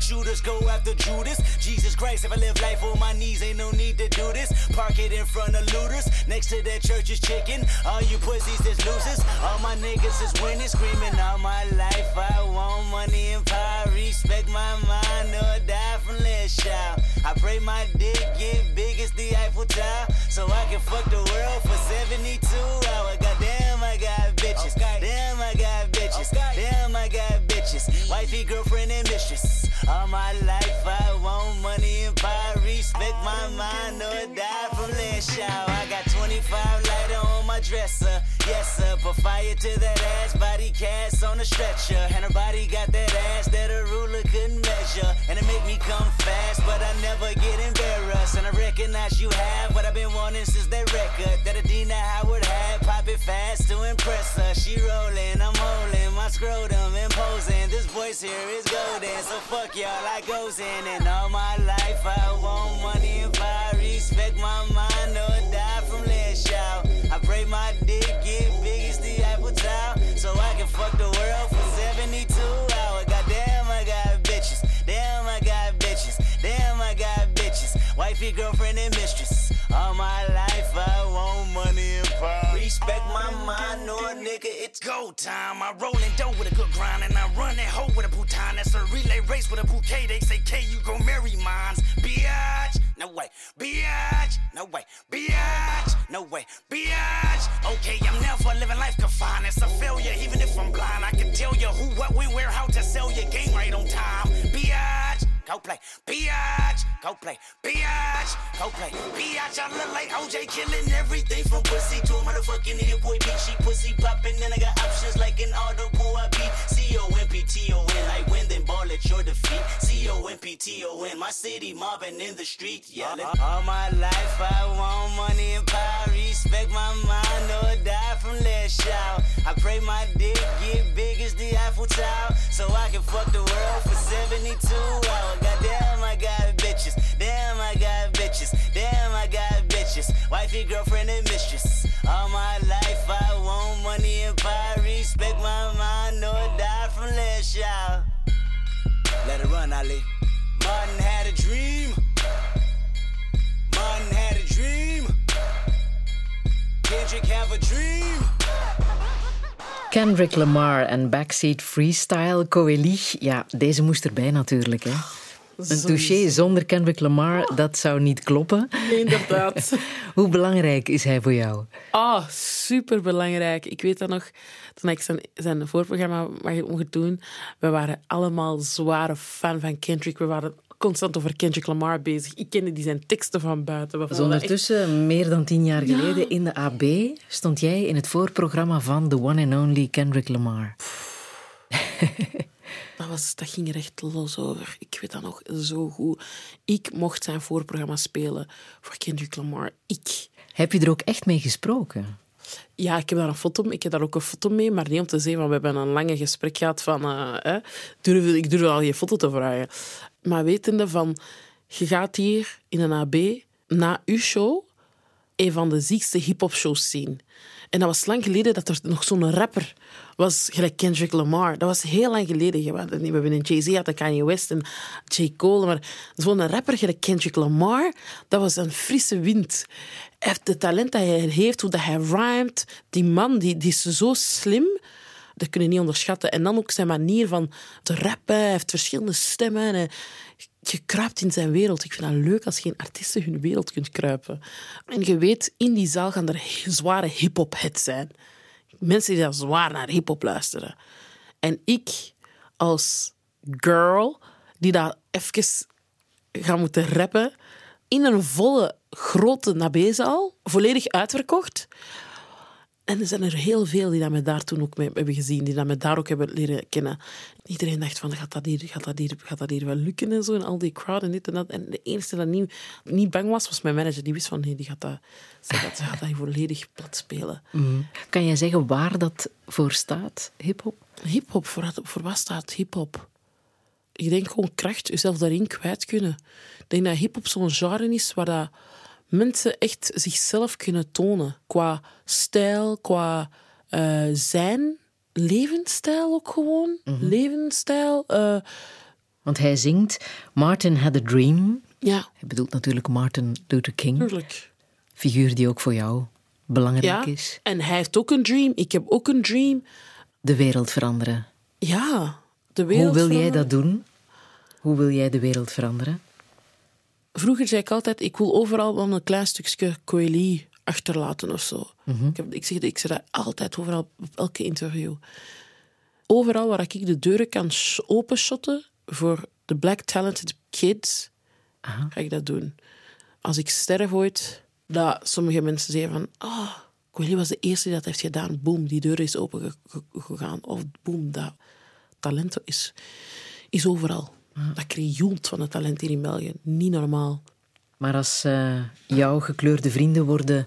Shooters go after Judas. Jesus Christ, if I live life on my knees, ain't no need to do this. Park it in front of looters. Next to that church is chicken. All you pussies is losers. All my niggas is winning, screaming all my life. I want money and power. Respect my mind or die from less child. I pray my dick get big as the Eiffel Tower. So I can fuck the world for 72 hours. Goddamn, I got bitches. Damn, I got bitches. Damn, I got bitches. Wifey, girlfriend, and mistress. All my life I want money and power. Respect my mind or die from last shower. I got 25 lighter on my dresser. Yes, sir. Put fire to that ass. Body cast on a stretcher. And her body got that ass that a ruler couldn't measure. And it make me come fast, but I never get embarrassed. And I recognize you have what I've been wanting since that record that Adina Howard had. Pop it fast to impress her. She rolling, I'm holding my scrotum imposing. This voice here is golden, so fuck y'all, I goes in. And all my life I want money and power. Respect my mind or die from last shout. I pray my dick get big as the Apple Tower, so I can fuck the world for 72 hours. Goddamn, I got bitches. Damn, I got bitches. Damn, I got bitches. Wifey, girlfriend, and mistress. All my life I want money and Respect my mind, no nigga, it's go time. I roll in dough with a good grind, and I run that hoe with a bouton. That's a relay race with a bouquet. They say, K, you gon' marry mines. Biatch, no way. Biatch, no way. Biatch, no way. Biatch. Okay, I'm never living life confined. It's a failure, even if I'm blind. I can tell you who, what, when, where, how to sell your game right on time. Biatch. Go play, biatch, go play, biatch, go play, biatch. I look like OJ killing everything from pussy to a motherfucking hit boy beat. She pussy popping, then I got options like an audible. I beat C O M P T O N. Like win, then ball at your defeat. C O M P T O N. My city mobbing in the street, yelling. All my life I want money and power. Respect my mind or die from last shout. I pray my dick get big as the Eiffel Tower, so I can fuck the world for 72 hours. Goddamn, I got bitches. Damn, I got bitches. Damn, I got bitches. Wifey, girlfriend, and mistress. All my life I want money and power. Respect my mind, no die from last y'all. Let it run, Ali. Martin had a dream. Martin had a dream. Kendrick have a dream. Kendrick Lamar en Backseat Freestyle, Coeli. Ja, deze moest erbij natuurlijk. Hè. Een touché zonder Kendrick Lamar, dat zou niet kloppen. Nee, inderdaad. Hoe belangrijk is hij voor jou? Ah, superbelangrijk. Ik weet dat nog, toen ik zijn, zijn voorprogramma mocht doen, we waren allemaal zware fan van Kendrick. We waren constant over Kendrick Lamar bezig. Ik kende die zijn teksten van buiten. Dus echt- ondertussen, meer dan tien jaar geleden, in de AB stond jij in het voorprogramma van The One and Only Kendrick Lamar. Dat, was, dat ging er echt los over. Ik weet dat nog zo goed. Ik mocht zijn voorprogramma spelen voor Kendrick Lamar. Ik. Heb je er ook echt mee gesproken? Ja, ik heb daar een foto mee. Ik heb daar ook een foto mee, maar niet om te zeggen van we hebben een lange gesprek gehad van eh, durf, ik durf al je foto te vragen. Maar wetende van je gaat hier in een AB na uw show een van de ziekste hip-hop shows zien. En dat was lang geleden dat er nog zo'n rapper was, gelijk Kendrick Lamar. Dat was heel lang geleden. We hebben een Jay-Z, had Kanye West en J. Cole. Maar zo'n rapper gelijk Kendrick Lamar, dat was een frisse wind. Hij heeft het talent dat hij heeft, hoe dat hij rhymt. Die man, die, die is zo slim. Dat kun je niet onderschatten. En dan ook zijn manier van te rappen. Hij heeft verschillende stemmen. En je kruipt in zijn wereld. Ik vind dat leuk als je in artiesten hun wereld kunt kruipen. En je weet, in die zaal gaan er zware hip-hop-heads zijn. Mensen die daar zwaar naar hip-hop luisteren. En ik, als girl, die daar even gaan moeten rappen, in een volle, grote nabezaal, volledig uitverkocht. En er zijn er heel veel die dat me daar toen ook mee hebben gezien, die dat me daar ook hebben leren kennen. Iedereen dacht van, gaat dat hier, gaat dat hier, gaat dat hier wel lukken en zo, en al die crowd en dit en dat. En de enige dat niet, niet bang was, was mijn manager. Die wist van, nee, die gaat dat, ze gaat, ze gaat dat volledig plat spelen. Kan jij zeggen waar dat voor staat, hip-hop? Hip-hop, voor, wat- voor wat staat hip-hop? Ik denk gewoon kracht, jezelf daarin kwijt kunnen. Ik denk dat hip-hop zo'n genre is waar dat mensen echt zichzelf kunnen tonen. Qua stijl, qua eh, zijn, levensstijl ook gewoon. Levensstijl. eh, Want hij zingt Martin had a dream. ja, Hij bedoelt natuurlijk Martin Luther King. tuurlijk. Figuur die ook voor jou belangrijk Ja. is. En hij heeft ook een dream. Ik heb ook een dream. De wereld veranderen. Ja, de wereld Hoe wil jij dat doen? Hoe wil jij de wereld veranderen? Vroeger zei ik altijd, ik wil overal wel een klein stukje Coeli achterlaten of zo. ik, heb, ik, zeg, ik zeg dat altijd overal, op elke interview. Overal waar ik de deuren kan sh- openshotten voor de black talented kids, ga ik dat doen. Als ik sterf ooit, dat sommige mensen zeggen van, ah, Coeli was de eerste die dat heeft gedaan. Boom, die deur is open ge- ge- gegaan. Of boom, dat talent is, is overal. Dat krioelt van het talent hier in België. Niet normaal. Maar als eh, jouw gekleurde vrienden worden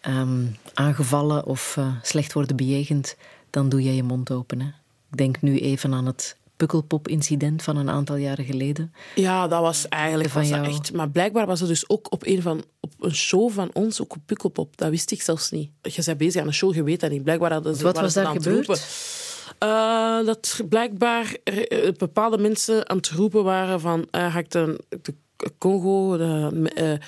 ehm, aangevallen of eh, slecht worden bejegend, dan doe jij je mond open. Hè? Ik denk nu even aan het Pukkelpop-incident van een aantal jaren geleden. Ja, dat was eigenlijk Van was jou. echt. Maar blijkbaar was het dus ook op een, van, op een show van ons, ook op Pukkelpop. Dat wist ik zelfs niet. Je bent bezig aan een show, je weet dat niet. Blijkbaar hadden ze, Wat was daar gebeurd? Eh, dat blijkbaar eh, bepaalde mensen aan het roepen waren van eh, ga ik de, de Congo, de,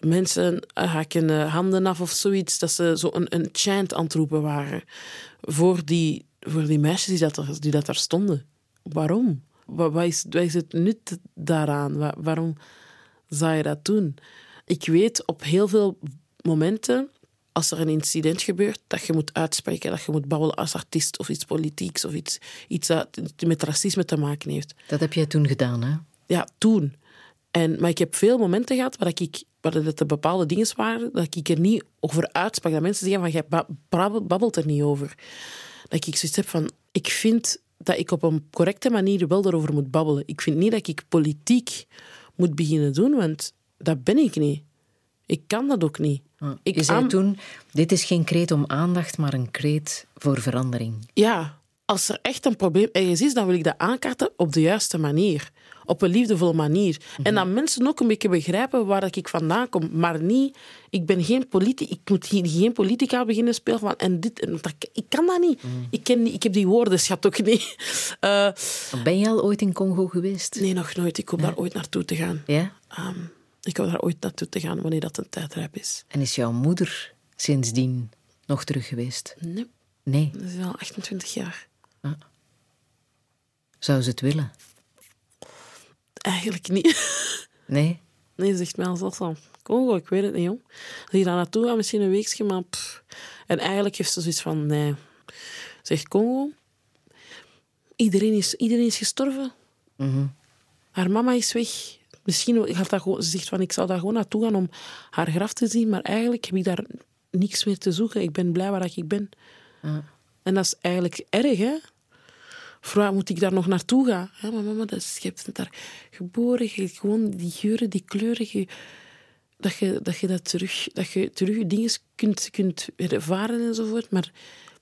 mensen hakken handen af of zoiets. Dat ze zo een, een chant aan het roepen waren voor die, voor die meisjes die dat, die dat daar stonden. Waarom? Wat, is, het nut daaraan? Wa- waarom zou je dat doen? Ik weet op heel veel momenten, als er een incident gebeurt, dat je moet uitspreken, dat je moet babbelen als artiest of iets politieks of iets, iets dat met racisme te maken heeft. Dat heb jij toen gedaan, hè? Ja, toen. En, maar ik heb veel momenten gehad waar ik, waar het er bepaalde dingen waren, dat ik er niet over uitsprak. Dat mensen zeggen van, jij babbelt er niet over. Dat ik zoiets heb van, ik vind dat ik op een correcte manier wel daarover moet babbelen. Ik vind niet dat ik politiek moet beginnen doen, want dat ben ik niet. Ik kan dat ook niet. Ik Je zei toen, dit is geen kreet om aandacht, maar een kreet voor verandering. Ja, als er echt een probleem ergens is, dan wil ik dat aankaarten op de juiste manier. Op een liefdevolle manier. En dat mensen ook een beetje begrijpen waar ik vandaan kom. Maar niet, ik ben geen politica, ik moet hier geen politica beginnen spelen van en dit en dat. Ik kan dat niet. Ik, ken ik heb die woordenschat ook niet. Eh, Ben je al ooit in Congo geweest? nee, nog nooit. Ik hoop daar ooit naartoe te gaan. Ja? Ehm, ik hoop daar ooit naartoe te gaan wanneer dat een tijdrijp is. En is jouw moeder sindsdien nog terug geweest? Nee, Nee. dat is al 28 jaar. Zou ze het willen? Eigenlijk niet. Nee? Nee, ze zegt mij als van Congo, ik weet het niet, jong. Als je daar naartoe gaat, misschien een weekje, maar... pff. En eigenlijk heeft ze zoiets van, nee. Zegt Congo, iedereen is, iedereen is gestorven. Mhm. Haar mama is weg. Misschien gaat dat gewoon, ze zegt van, ik zou daar gewoon naartoe gaan om haar graf te zien, maar eigenlijk heb ik daar niks meer te zoeken. Ik ben blij waar ik ben. En dat is eigenlijk erg, hè? Vooral moet ik daar nog naartoe gaan. Ja, maar mama, dat is, je bent daar geboren. Je, gewoon die geuren, die kleuren. je- dat, je, dat je dat terug, dat je terug dingen kunt, kunt ervaren enzovoort. Maar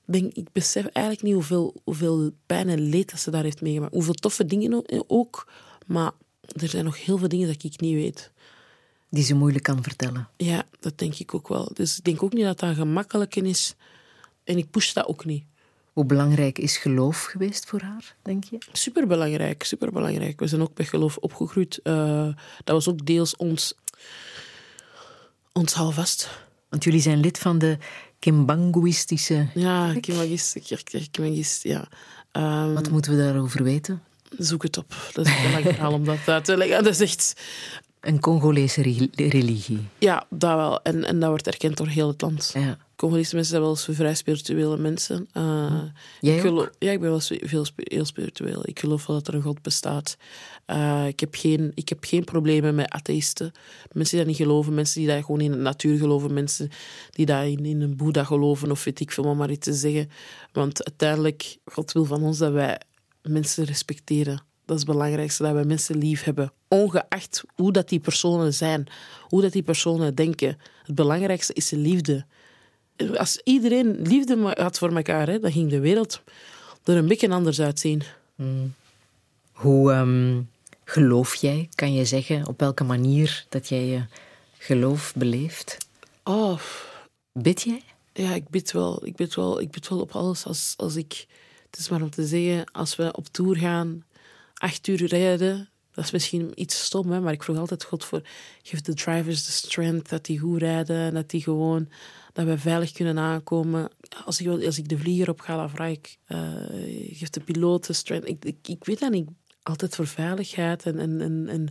ik denk, ik besef eigenlijk niet hoeveel, hoeveel pijn en leed dat ze daar heeft meegemaakt. Hoeveel toffe dingen ook. Maar er zijn nog heel veel dingen dat ik niet weet. Die ze moeilijk kan vertellen. Ja, dat denk ik ook wel. Dus ik denk ook niet dat dat gemakkelijk is. En ik push dat ook niet. Hoe belangrijk is geloof geweest voor haar, denk je? Superbelangrijk, superbelangrijk. We zijn ook met geloof opgegroeid. Eh, dat was ook deels ons, ons houvast. Want jullie zijn lid van de Kimbanguïstische... Ja, Kimagist, ja. Ehm, Wat moeten we daarover weten? Zoek het op. Dat is een lang verhaal om dat uit te leggen. Dat is echt... Een Congolese re- religie. Ja, dat wel. En, en dat wordt erkend door heel het land. Ja. Congolese mensen zijn wel eens vrij spirituele mensen. Eh, Jij ik geloof- Ja, ik ben wel veel, heel spiritueel. Ik geloof wel dat er een God bestaat. Eh, ik, heb geen, ik heb geen problemen met atheïsten. Mensen die dat niet geloven, mensen die dat gewoon in de natuur geloven, mensen die dat in, in een boeddha geloven of weet ik veel, om maar iets te zeggen. Want uiteindelijk, God wil van ons dat wij mensen respecteren. Dat is het belangrijkste, dat wij mensen lief hebben. Ongeacht hoe dat die personen zijn, hoe dat die personen denken. Het belangrijkste is de liefde. Als iedereen liefde had voor elkaar, hè, dan ging de wereld er een beetje anders uitzien. Hoe ehm, geloof jij? Kan je zeggen op welke manier dat jij je geloof beleeft? Oh, Bid jij? ja, ik bid wel. Ik bid wel, ik bid wel op alles. Als, als ik, is maar om te zeggen, als we op tour gaan, acht uur rijden, dat is misschien iets stom, hè, maar ik vroeg altijd God voor, geef de drivers de strength, dat die goed rijden, en dat die gewoon, dat we veilig kunnen aankomen. Als ik, als ik de vlieger op ga, dan vraag ik, eh, geef de piloot de strength. Ik, ik, ik weet dat niet. Altijd voor veiligheid en, en, en, en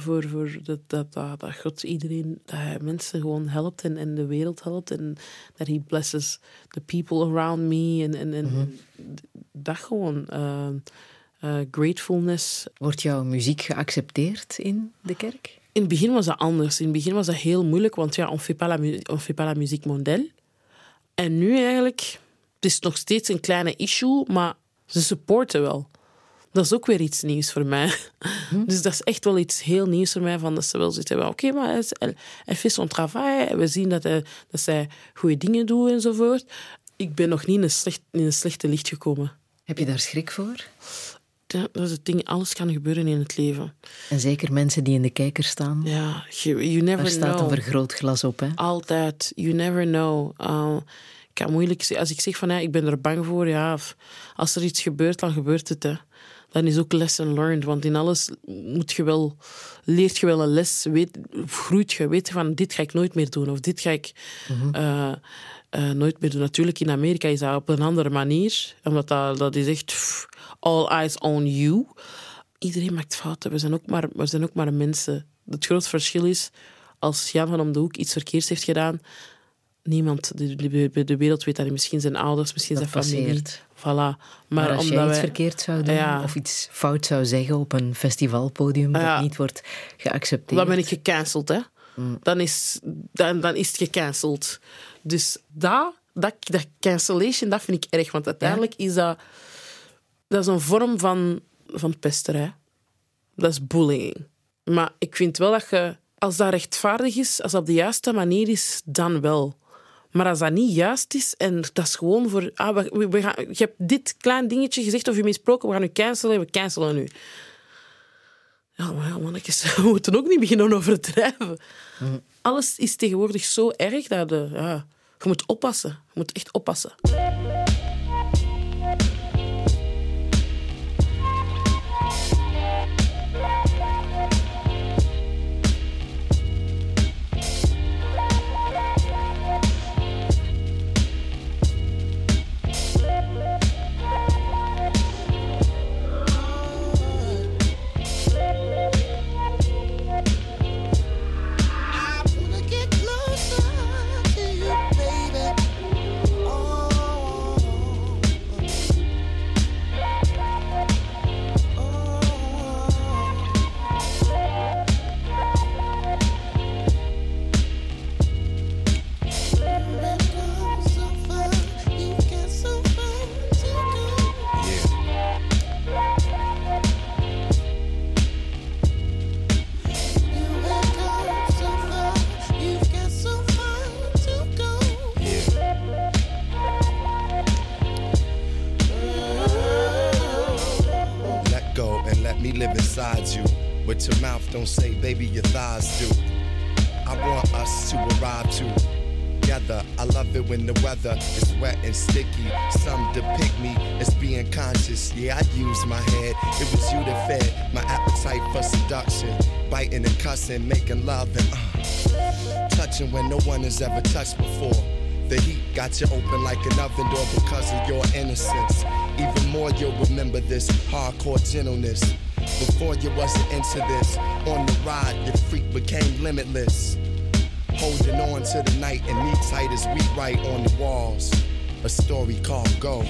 voor, voor dat, dat, dat, dat God iedereen, dat hij mensen gewoon helpt en, en de wereld helpt. En dat he blesses the people around me. En, en, en dat gewoon. eh, eh, gratefulness. Wordt jouw muziek geaccepteerd in de kerk? In het begin was dat anders. In het begin was dat heel moeilijk, want ja, on fait pas la, on fait pas la musique mondiale. En nu eigenlijk, het is nog steeds een kleine issue, maar ze supporten wel. Dat is ook weer iets nieuws voor mij. Dus dat is echt wel iets heel nieuws voor mij. Van dat ze wel zoiets hebben. Oké, maar hij, hij, hij fait son travail. We zien dat, hij, dat zij goede dingen doet enzovoort. Ik ben nog niet in een, slecht, in een slechte licht gekomen. Heb je daar schrik voor? Ja, dat is het ding. Alles kan gebeuren in het leven. En zeker mensen die in de kijker staan. Ja, you, you never Daar staat know. een vergrootglas op, hè? Altijd. You never know. Uh, ik kan moeilijk zeggen. Als ik zeg van ja, ik ben er bang voor, ja, of als er iets gebeurt, dan gebeurt het. Hè. Dan is ook lesson learned. Want in alles moet je wel, leert je wel een les, weet, groeit je, weet je van dit ga ik nooit meer doen of dit ga ik eh, eh, nooit meer doen. Natuurlijk, in Amerika is dat op een andere manier, omdat dat, dat is echt pff, all eyes on you. Iedereen maakt fouten. We zijn ook maar, we zijn ook maar mensen. Het grote verschil is, als Jan van om de hoek iets verkeerds heeft gedaan, niemand, de, de, de wereld weet dat niet. Misschien zijn ouders, misschien Dat zijn familie. Voilà. Maar, Maar, als omdat jij iets wij- verkeerd zou doen Ja. of iets fout zou zeggen op een festivalpodium dat Ja. niet wordt geaccepteerd. Dan ben ik gecanceld, hè. Dan, is, dan, dan is het gecanceld. Dus dat, dat, dat cancellation, dat vind ik erg. Want uiteindelijk is dat... Dat is een vorm van, van pesterij. Dat is bullying. Maar ik vind wel dat je... Als dat rechtvaardig is, als dat op de juiste manier is, dan wel. Maar als dat niet juist is en dat is gewoon voor... Ah, we, we- gaan, je hebt dit klein dingetje gezegd of je misproken, we gaan u cancelen, we cancelen u. Ja, maar ja, mannetjes, we moeten ook niet beginnen overdrijven. Alles is tegenwoordig zo erg dat de, ja, je moet oppassen. Je moet echt oppassen. And sticky. Some depict me as being conscious. Yeah, I use my head. It was you that fed my appetite for seduction. Biting and cussing, making love and uh, touching when no one has ever touched before. The heat got you open like an oven door because of your innocence. Even more, you'll remember this hardcore gentleness. Before you wasn't into this, on the ride, your freak became limitless. Holding on to the night and me tight as we write on the walls. A story called Go.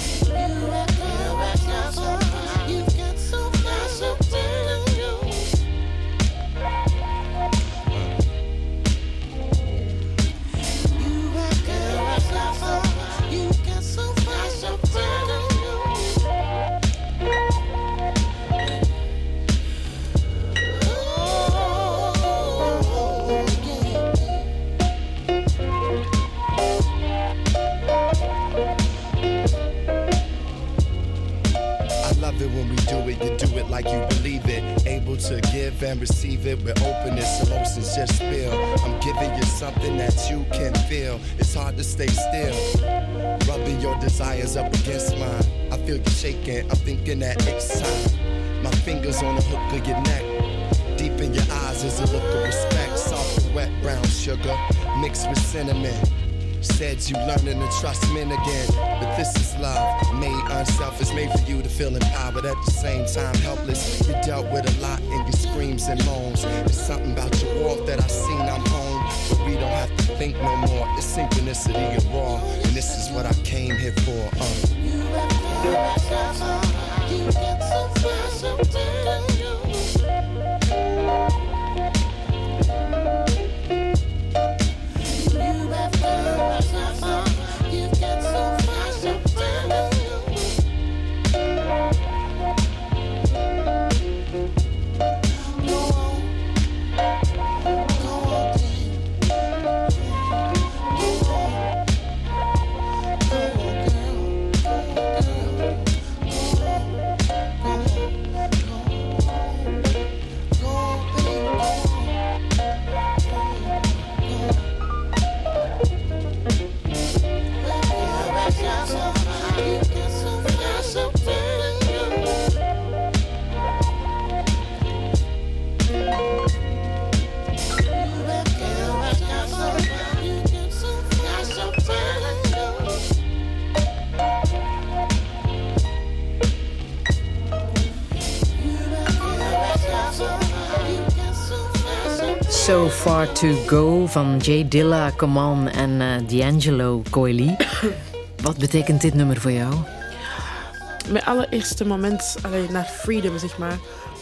Fingers on the hook of your neck. Deep in your eyes is a look of respect. Soft and wet brown sugar mixed with cinnamon. Said you learning to trust men again. But this is love, made unselfish, made for you to feel empowered at the same time helpless. You dealt with a lot in your screams and moans. There's something about your walk that I seen I'm home. But we don't have to think no more. It's synchronicity and raw. And this is what I came here for. Uh. Far To Go van Jay Dilla, Come On en eh, D'Angelo Coeli. Wat betekent dit nummer voor jou? Mijn allereerste moment allee, naar freedom, zeg maar.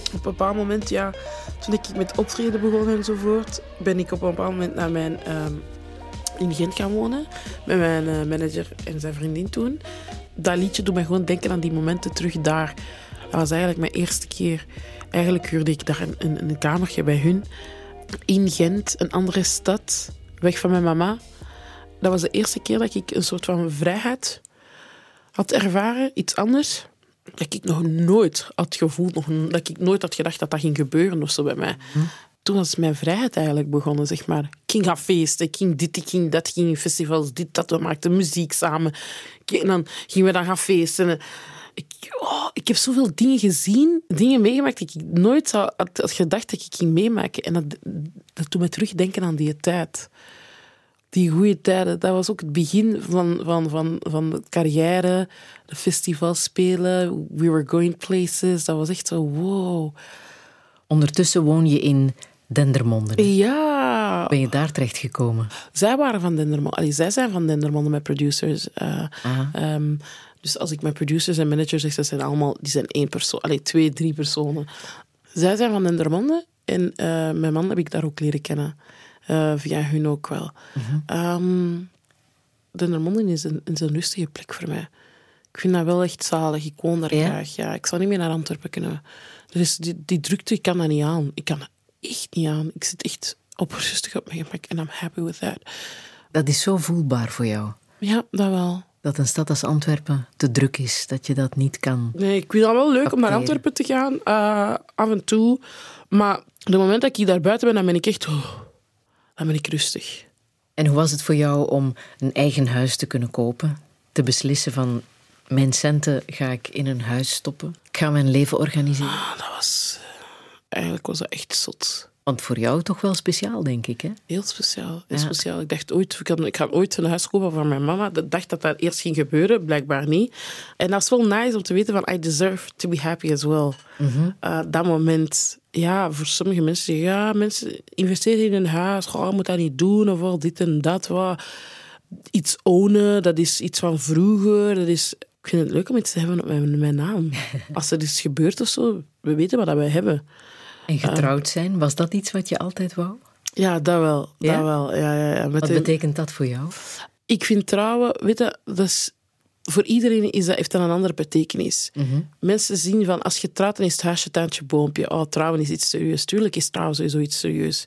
Op een bepaald moment, ja, toen ik met optreden begon enzovoort, ben ik op een bepaald moment naar mijn, ehm, in Gent gaan wonen. Met mijn eh, manager en zijn vriendin toen. Dat liedje doet mij gewoon denken aan die momenten terug daar. Dat was eigenlijk mijn eerste keer. Eigenlijk huurde ik daar een, een, een kamertje bij hun. In Gent, een andere stad. Weg van mijn mama. dat was de eerste keer dat ik een soort van vrijheid had ervaren, iets anders. Dat ik nog nooit had gevoeld, nog, dat ik nooit had gedacht dat dat ging gebeuren of zo bij mij. Toen was mijn vrijheid eigenlijk begonnen, zeg maar. Ik ging gaan feesten, ik ging dit, ik ging dat, ik ging in festivals, dit, dat. We maakten muziek samen. En dan gingen we dan gaan feesten. Ik, oh, ik heb zoveel dingen gezien, dingen meegemaakt die ik nooit zou, had, had gedacht dat ik ging meemaken. En dat, dat doet me terugdenken aan die tijd die goede tijden, dat was ook het begin van, van, van, van de carrière, de festivals spelen, we were going places. Dat was echt zo, wow. Ondertussen woon je in Dendermonde. Ja. Ben je daar terechtgekomen? Zij waren van Dendermonde. Allee, zij zijn van Dendermonde, mijn producers. Eh, ehm, dus als ik mijn producers en managers zeg, dat zijn allemaal, die zijn één persoon. Allee, twee, drie personen. Zij zijn van Dendermonde en eh, mijn man heb ik daar ook leren kennen. Eh, via hun ook wel. Dendermonde is een, is een rustige plek voor mij. Ik vind dat wel echt zalig. Ik woon daar graag. Ja, ik zou niet meer naar Antwerpen kunnen. Is die, die drukte, ik kan dat niet aan. Ik kan dat echt niet aan. Ik zit echt op rustig op mijn gemak en I'm happy with that. Dat is zo voelbaar voor jou. Ja, dat wel. Dat een stad als Antwerpen te druk is, dat je dat niet kan. Nee, ik vind dat wel leuk om naar. Antwerpen te gaan, eh, af en toe. Maar de moment dat ik daar buiten ben, dan ben ik echt... oh, dan ben ik rustig. En hoe was het voor jou om een eigen huis te kunnen kopen? Te beslissen van, mijn centen ga ik in een huis stoppen. Ik ga mijn leven organiseren. Dat was... Eigenlijk was dat echt zot. Want voor jou toch wel speciaal, denk ik, hè? Heel speciaal. Heel Ja. speciaal. Ik dacht ooit, ik, ik ga ooit een huis kopen voor mijn mama. Ik dacht dat dat eerst ging gebeuren, blijkbaar niet. En dat is wel nice om te weten van I deserve to be happy as well. Eh, dat moment, ja, voor sommige mensen zeggen, ja, mensen investeren in een huis, goh, moet dat niet doen, of wel dit en dat. Wat. Iets ownen, dat is iets van vroeger. Dat is, ik vind het leuk om iets te hebben op mijn, mijn naam. Als er iets gebeurt of zo, we weten wat dat wij hebben. En getrouwd zijn, was dat iets wat je altijd wou? Ja, dat wel. Ja? Dat wel. Ja, ja, ja. Met Wat betekent dat voor jou? Ik vind trouwen, weet je, dat is, voor iedereen is dat, heeft dat een andere betekenis. Mensen zien van, als je trouwt, dan is het huisje, tuintje, boompje. Oh, trouwen is iets serieus. Tuurlijk is trouwen sowieso iets serieus.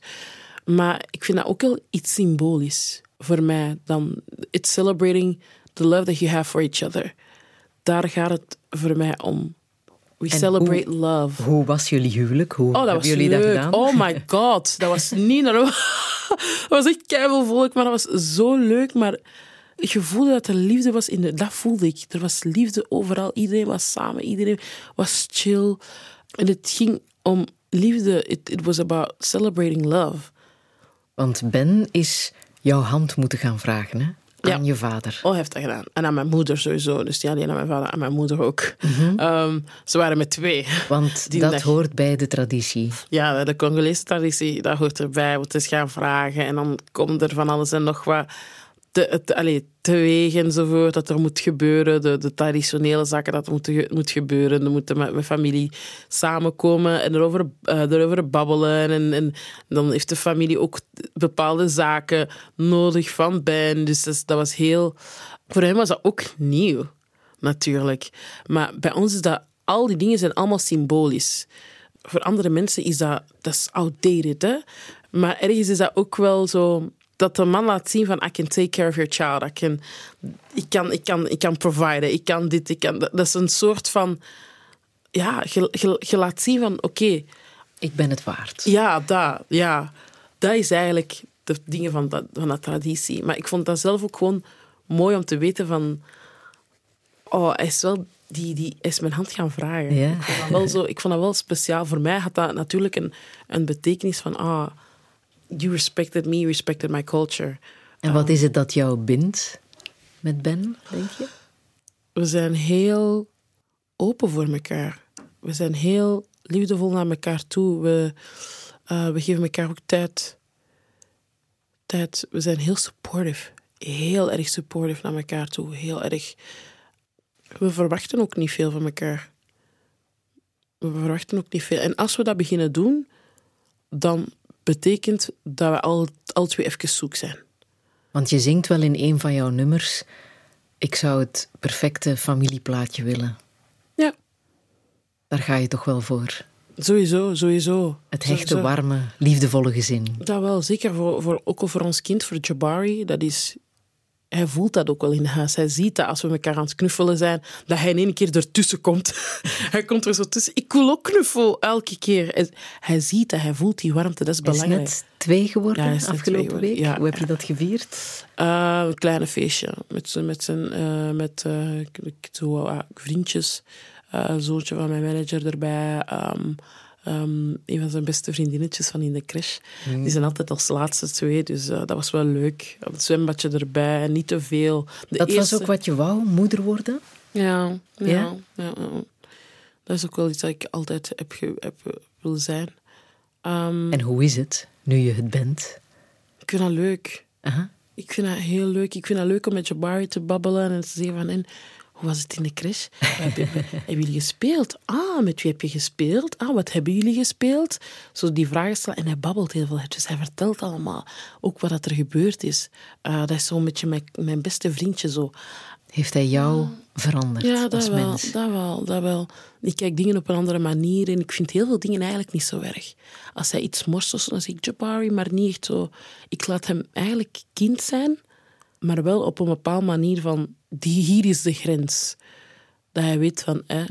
Maar ik vind dat ook wel iets symbolisch voor mij. Dan, it's celebrating the love that you have for each other. Daar gaat het voor mij om. We En celebrate love. Hoe was jullie huwelijk? Hoe Oh, hebben jullie leuk. dat gedaan? Oh my god, dat was niet normaal. Dat was echt volk, maar dat was zo leuk. Maar je voelde dat er liefde was in de... Dat voelde ik. Er was liefde overal. Iedereen was samen. Iedereen was chill. En het ging om liefde. It, it was about celebrating love. Want Ben is jouw hand moeten gaan vragen, hè? Aan je vader. Oh, hij heeft dat gedaan. En aan mijn moeder sowieso. Dus niet alleen aan mijn vader, aan mijn moeder ook. Mhm. Ehm, ze waren met twee. Want Die dat dag. hoort bij de traditie. Ja, de Congolese traditie, dat hoort erbij. Want het is gaan vragen en dan komt er van alles en nog wat te, te, allee, teweeg enzovoort. Dat er moet gebeuren. De, de traditionele zaken dat er moet, moet gebeuren. Er moeten met familie samenkomen en erover, eh, erover babbelen. En, en dan heeft de familie ook bepaalde zaken nodig van Ben. Dus dat was heel... Voor hem was dat ook nieuw, natuurlijk. Maar bij ons is dat... Al die dingen zijn allemaal symbolisch voor andere mensen is dat, dat is outdated. Hè? Maar ergens is dat ook wel zo dat de man laat zien van I can take care of your child. I can, ik, kan, ik, kan, ik kan providen. Ik kan dit. Ik kan, dat dat is een soort van... Ja, je, je, je laat zien van oké. ik ben het waard. Ja, dat. Ja. Dat is eigenlijk de dingen van dat, van dat traditie. Maar ik vond dat zelf ook gewoon mooi om te weten van... Oh, hij is wel... Die, die is mijn hand gaan vragen. Ja. Ik, vond dat wel zo, ik vond dat wel speciaal. Voor mij had dat natuurlijk een, een betekenis van... Ah, you respected me, you respected my culture. En wat is het dat jou bindt met Ben, denk je? We zijn heel open voor elkaar. We zijn heel liefdevol naar elkaar toe. We, eh, we geven elkaar ook tijd. tijd. We zijn heel supportive. Heel erg supportive naar elkaar toe. Heel erg. We verwachten ook niet veel van elkaar. We verwachten ook niet veel. En als we dat beginnen doen, dan betekent dat we al, al twee even zoek zijn. Want je zingt wel in een van jouw nummers... Ik zou het perfecte familieplaatje willen. Ja. Daar ga je toch wel voor. Sowieso, sowieso. Het hechte, Sowieso. warme, liefdevolle gezin. Dat wel, zeker voor, voor, ook al voor ons kind, voor Jabari. Dat is hij voelt dat ook wel in huis. Hij ziet dat als we elkaar aan het knuffelen zijn, dat hij in één keer ertussen komt. hij komt er zo tussen. Ik wil ook knuffel, elke keer. Hij, hij ziet dat, hij voelt die warmte, dat is Hij is belangrijk. net twee geworden Ja, afgelopen twee week. Ja, Hoe heb je dat gevierd? Eh, een kleine feestje. Met, zijn- met, zijn, eh, met ik- zo, ah, vriendjes. Een zoontje van mijn manager erbij. ehm, ehm, een van zijn beste vriendinnetjes van in de crash. Mm. Die zijn altijd als laatste twee. Dus eh, dat was wel leuk. Het zwembadje erbij. Niet te veel. De dat eerste- was ook wat je wou, moeder worden? Ja, ja, Ja? ja? Dat is ook wel iets dat ik altijd heb, ge- heb eh, wil zijn. Ehm, En hoe is het, nu je het bent? ik vind dat leuk. Ik vind dat heel leuk. Ik vind dat leuk om met Jabari te babbelen en te zeggen van... En, hoe was het in de crash? Hebben jullie gespeeld? Ah, met wie heb je gespeeld? Ah, wat hebben jullie gespeeld? Zo die vragen stellen. En hij babbelt heel veel. Dus hij vertelt allemaal ook wat er gebeurd is. Eh, dat is zo'n beetje mijn, mijn beste vriendje zo. Heeft hij jou veranderd Ja, dat als wel, mens? dat wel, dat wel. Ik kijk dingen op een andere manier en ik vind heel veel dingen eigenlijk niet zo erg. Als hij iets morst, dan zeg ik Jabari, maar niet echt zo. Ik laat hem eigenlijk kind zijn, maar wel op een bepaalde manier van, die, hier is de grens. Dat hij weet van, eh,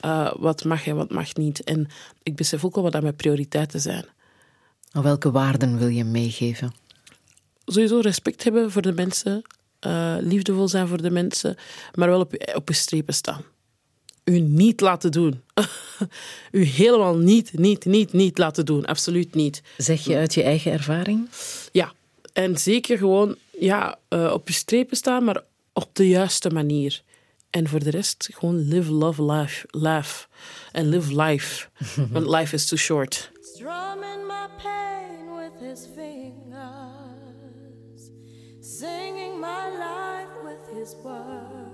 eh, wat mag en wat mag niet. En ik besef ook wel wat dat mijn prioriteiten zijn. Welke waarden wil je meegeven? sowieso respect hebben voor de mensen, eh, liefdevol zijn voor de mensen, maar wel op je, op je strepen staan. U niet laten doen. U helemaal niet, niet, niet, niet laten doen. Absoluut niet. Zeg je uit je eigen ervaring? Ja, en zeker gewoon ja, eh, op je strepen staan, maar op de juiste manier. En voor de rest gewoon live, love, life, laugh. En live life. Want life is too short. Strumming my pain with his fingers, singing my life with his words,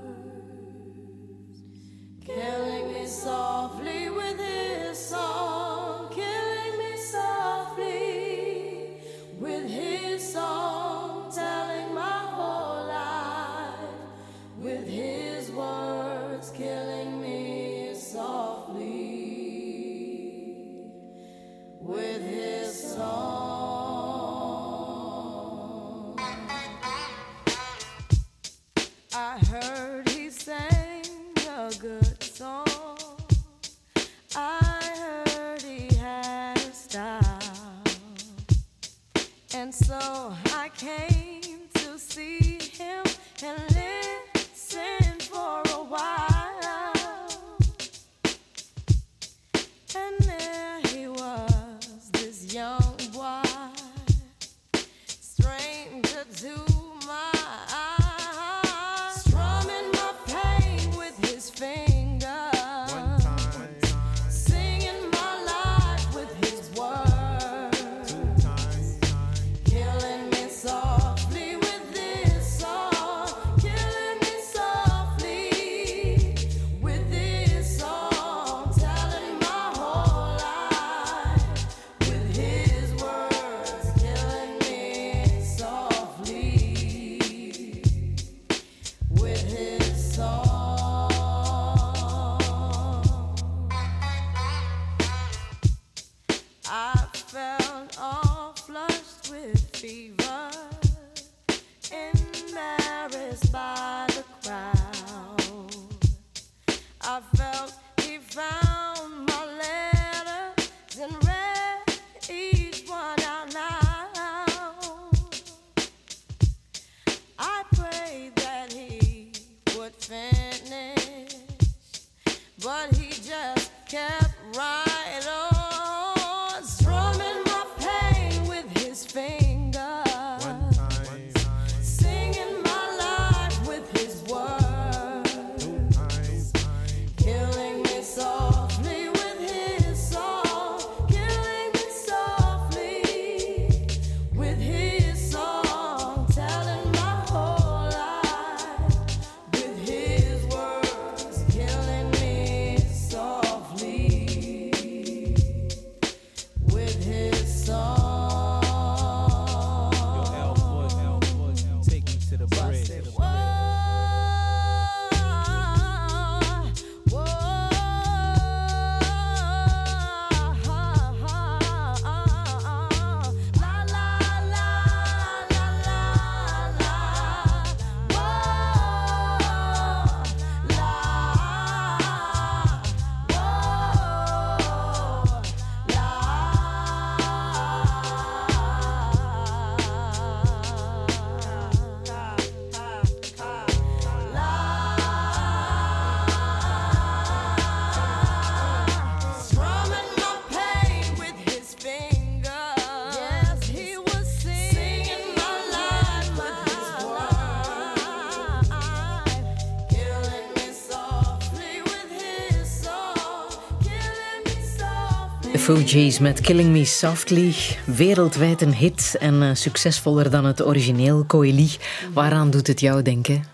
Fugees met Killing Me Softly. Wereldwijd een hit en eh, succesvoller dan het origineel Coeli. Waaraan doet het jou denken?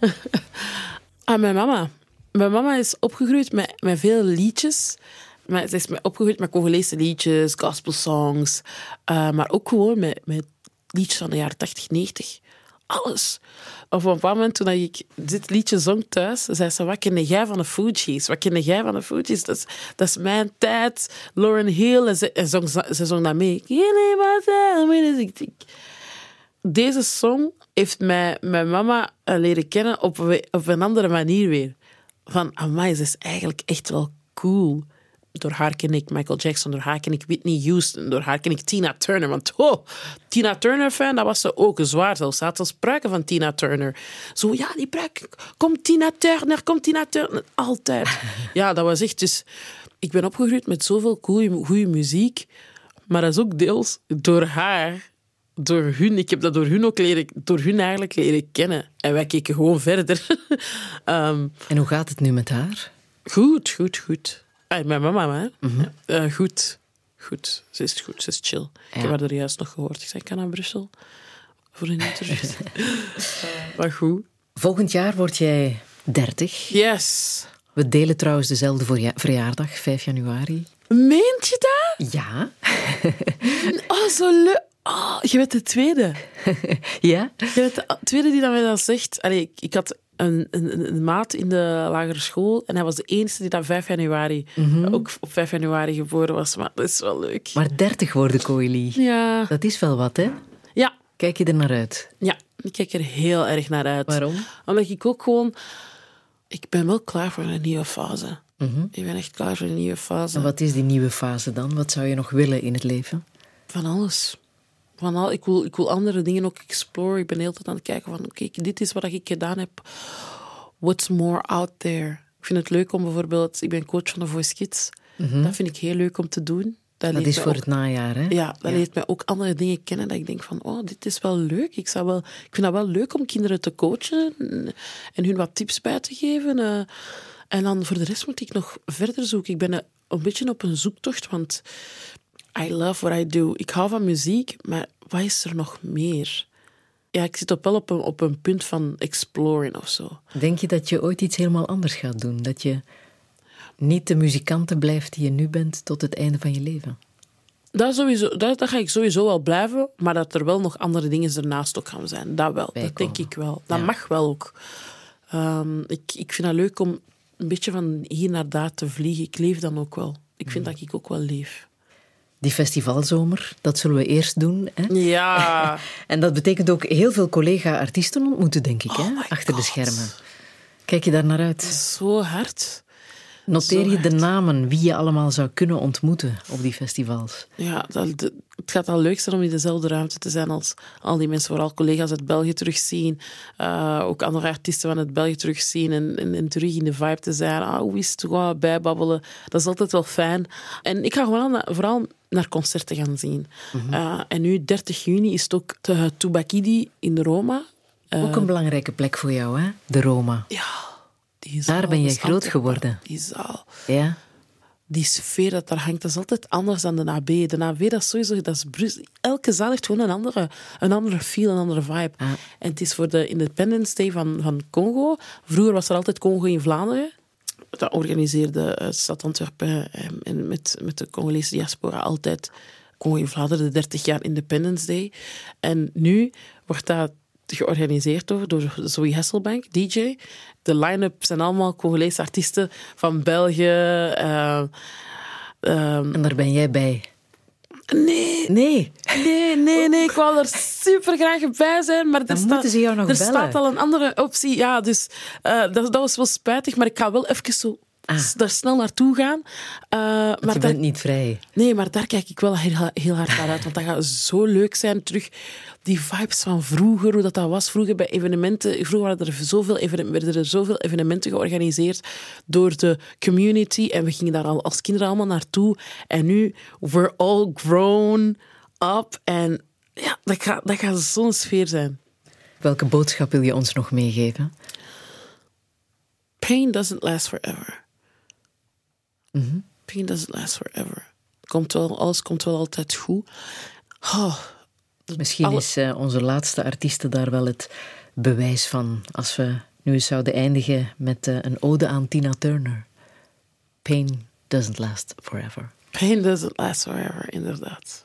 Ah, mijn mama. Mijn mama is opgegroeid met, met veel liedjes. Maar ze is opgegroeid met Congolese liedjes, gospelsongs. eh, maar ook gewoon met, met liedjes van de jaren 80, 90. Alles. Op een moment, toen ik dit liedje zong thuis, zei ze, wat kende jij van de Fugees? Wat kende jij van de Fugees? Dat is, dat is mijn tijd. Lauren Hill. En ze, en zong, ze zong dat mee. Deze song heeft mij, mijn mama eh, leren kennen op, op een andere manier weer. Van, amai, ze is eigenlijk echt wel cool. Door haar ken ik Michael Jackson, door haar ken ik Whitney Houston, door haar ken ik Tina Turner. Want oh, Tina Turner-fan, dat was ze ook zwaar. Zelfs ze had zelfs pruiken van Tina Turner. Zo, ja, die pruik. Kom Tina Turner, kom Tina Turner. Altijd. Ja, dat was echt... Dus ik ben opgegroeid met zoveel goede muziek. Maar dat is ook deels door haar door hun, ik heb dat door hun ook leren, door hun eigenlijk leren kennen. En wij keken gewoon verder. Ehm, En hoe gaat het nu met haar? goed, goed, goed. Mijn mama, hè? Mhm. Eh, goed, goed. Ze is goed, ze is chill. Ik heb haar er juist nog gehoord. Ik zei, ik ga naar Brussel voor een interview. Maar goed. Volgend jaar word jij 30. Yes. We delen trouwens dezelfde verjaardag, 5 januari. Meent je dat? Ja. Oh, zo leuk. Oh, je bent de tweede. Ja? Je bent de tweede die dat mij dat zegt. Allee, ik, ik had een, een, een maat in de lagere school en hij was de enige die dat 5 januari, Mhm. ook op 5 januari geboren was. Maar dat is wel leuk. Maar 30 worden, Coeli. Ja. Dat is wel wat, hè? Ja. Kijk je er naar uit? Ja, ik kijk er heel erg naar uit. Waarom? Omdat ik ook gewoon... Ik ben wel klaar voor een nieuwe fase. Mhm. Ik ben echt klaar voor een nieuwe fase. En wat is die nieuwe fase dan? Wat zou je nog willen in het leven? Van alles. Van al, ik, wil, ik wil andere dingen ook exploren. Ik ben de hele tijd aan het kijken van... Oké, dit is wat ik gedaan heb. What's more out there? Ik vind het leuk om bijvoorbeeld... Ik ben coach van de Voice Kids. Mhm. Dat vind ik heel leuk om te doen. Dat is voor ook- het najaar, hè? Ja, dat leert mij ook andere dingen kennen. Dat ik denk van, oh, dit is wel leuk. Ik, zou wel, ik vind dat wel leuk om kinderen te coachen en hun wat tips bij te geven. eh. en dan voor de rest moet ik nog verder zoeken. Ik ben een, een beetje op een zoektocht, want I love what I do. Ik hou van muziek, maar wat is er nog meer? Ja, ik zit op wel op een, op een punt van exploren of zo. Denk je dat je ooit iets helemaal anders gaat doen? Dat je niet de muzikante blijft die je nu bent tot het einde van je leven? Dat, sowieso, dat, dat ga ik sowieso wel blijven, maar dat er wel nog andere dingen ernaast ook gaan zijn. Dat wel, dat denk ik wel. Dat mag wel ook. Ehm, ik, ik vind het leuk om een beetje van hier naar daar te vliegen. Ik leef dan ook wel. Ik vind dat ik ook wel leef. Die festivalzomer, dat zullen we eerst doen. Hè? Ja. en dat betekent ook heel veel collega-artiesten ontmoeten, denk ik, hè? achter de schermen. Kijk je daar naar uit? Zo hard. Noteer je de namen wie je allemaal zou kunnen ontmoeten op die festivals? Ja, dat, dat- het gaat al leuk zijn om in dezelfde ruimte te zijn als al die mensen, vooral collega's uit België terugzien. eh, ook andere artiesten van het België terugzien en, en, en terug in de vibe te zijn. Ah, hoe is het? Gewoon bijbabbelen. Dat is altijd wel fijn. En ik ga gewoon vooral naar concerten gaan zien. Eh, en nu, 30 juni, is het ook de Tubakidi in Roma. Eh, Ook een belangrijke plek voor jou, hè? De Roma. die Daar ben je is groot geworden. Die zaal. Ja? die sfeer dat daar hangt, dat is altijd anders dan de AB. De AB, dat is sowieso, dat is Brussel. Elke zaal heeft gewoon een andere, een andere feel, een andere vibe. En het is voor de Independence Day van, van Congo. Vroeger was er altijd Congo in Vlaanderen. Dat organiseerde eh, Stad Antwerpen eh, en met, met de Congolese diaspora altijd Congo in Vlaanderen, de 30 jaar Independence Day. En nu wordt dat georganiseerd door, door Zoe Hasselbank, DJ. De line-up zijn allemaal Congolese artiesten van België. eh, ehm, En daar ben jij bij. Nee. Nee. Nee, nee, nee. Ik wou er super graag bij zijn, maar er, staat, ze jou nog er bellen. staat al een andere optie. Ja, dus eh, dat, dat was wel spijtig, maar ik ga wel even zo s- daar snel naartoe gaan. Eh, maar je daar- bent niet vrij. Nee, maar daar kijk ik wel heel, heel hard naar uit. Want dat gaat zo leuk zijn. Terug die vibes van vroeger, hoe dat, dat was. Vroeger bij evenementen. Vroeger waren er zoveel, werden er zoveel evenementen georganiseerd door de community. En we gingen daar al als kinderen allemaal naartoe. En nu, we're all grown up. En ja, dat gaat, dat gaat zo'n sfeer zijn. Welke boodschap wil je ons nog meegeven? Pain doesn't last forever. Mhm. Pain doesn't last forever. Komt wel, alles komt wel altijd goed. Oh, Misschien Alle- is eh, onze laatste artieste daar wel het bewijs van. Als we nu eens zouden eindigen met eh, een ode aan Tina Turner. Pain doesn't last forever. pain doesn't last forever, inderdaad.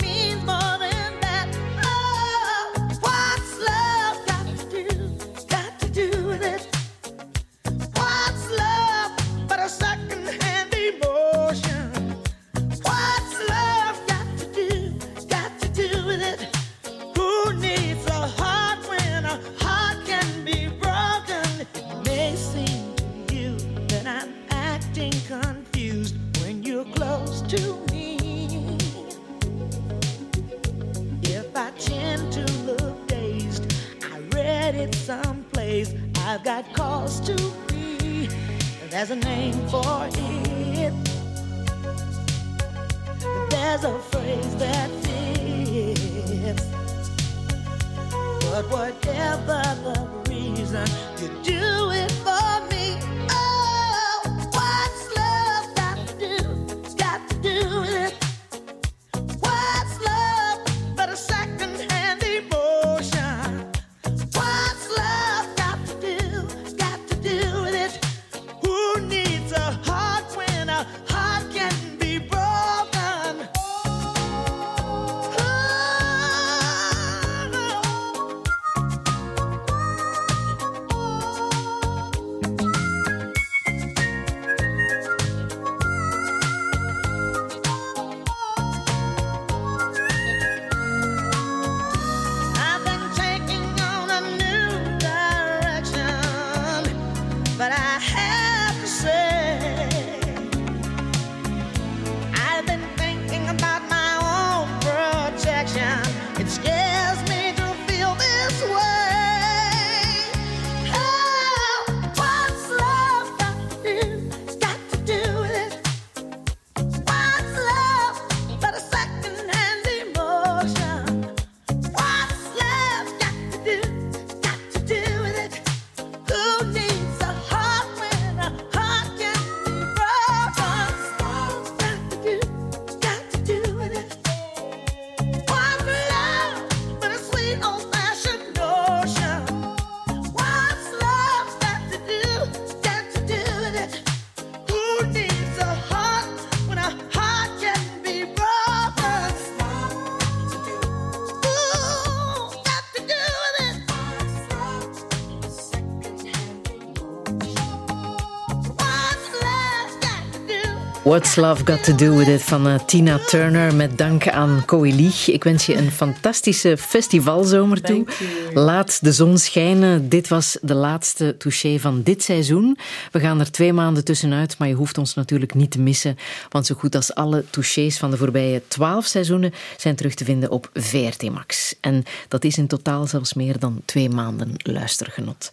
What's Love Got To Do With It van eh, Tina Turner met dank aan Coeli. Ik wens je een fantastische festivalzomer toe. Laat de zon schijnen. Dit was de laatste touché van dit seizoen. We gaan er twee maanden tussenuit, maar je hoeft ons natuurlijk niet te missen. Want zo goed als alle touchés van de voorbije twaalf seizoenen zijn terug te vinden op VRT Max. En dat is in totaal zelfs meer dan twee maanden luistergenot.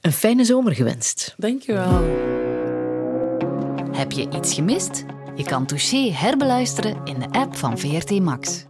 Een fijne zomer gewenst. Dankjewel. Heb je iets gemist? Je kan Touché herbeluisteren in de app van VRT Max.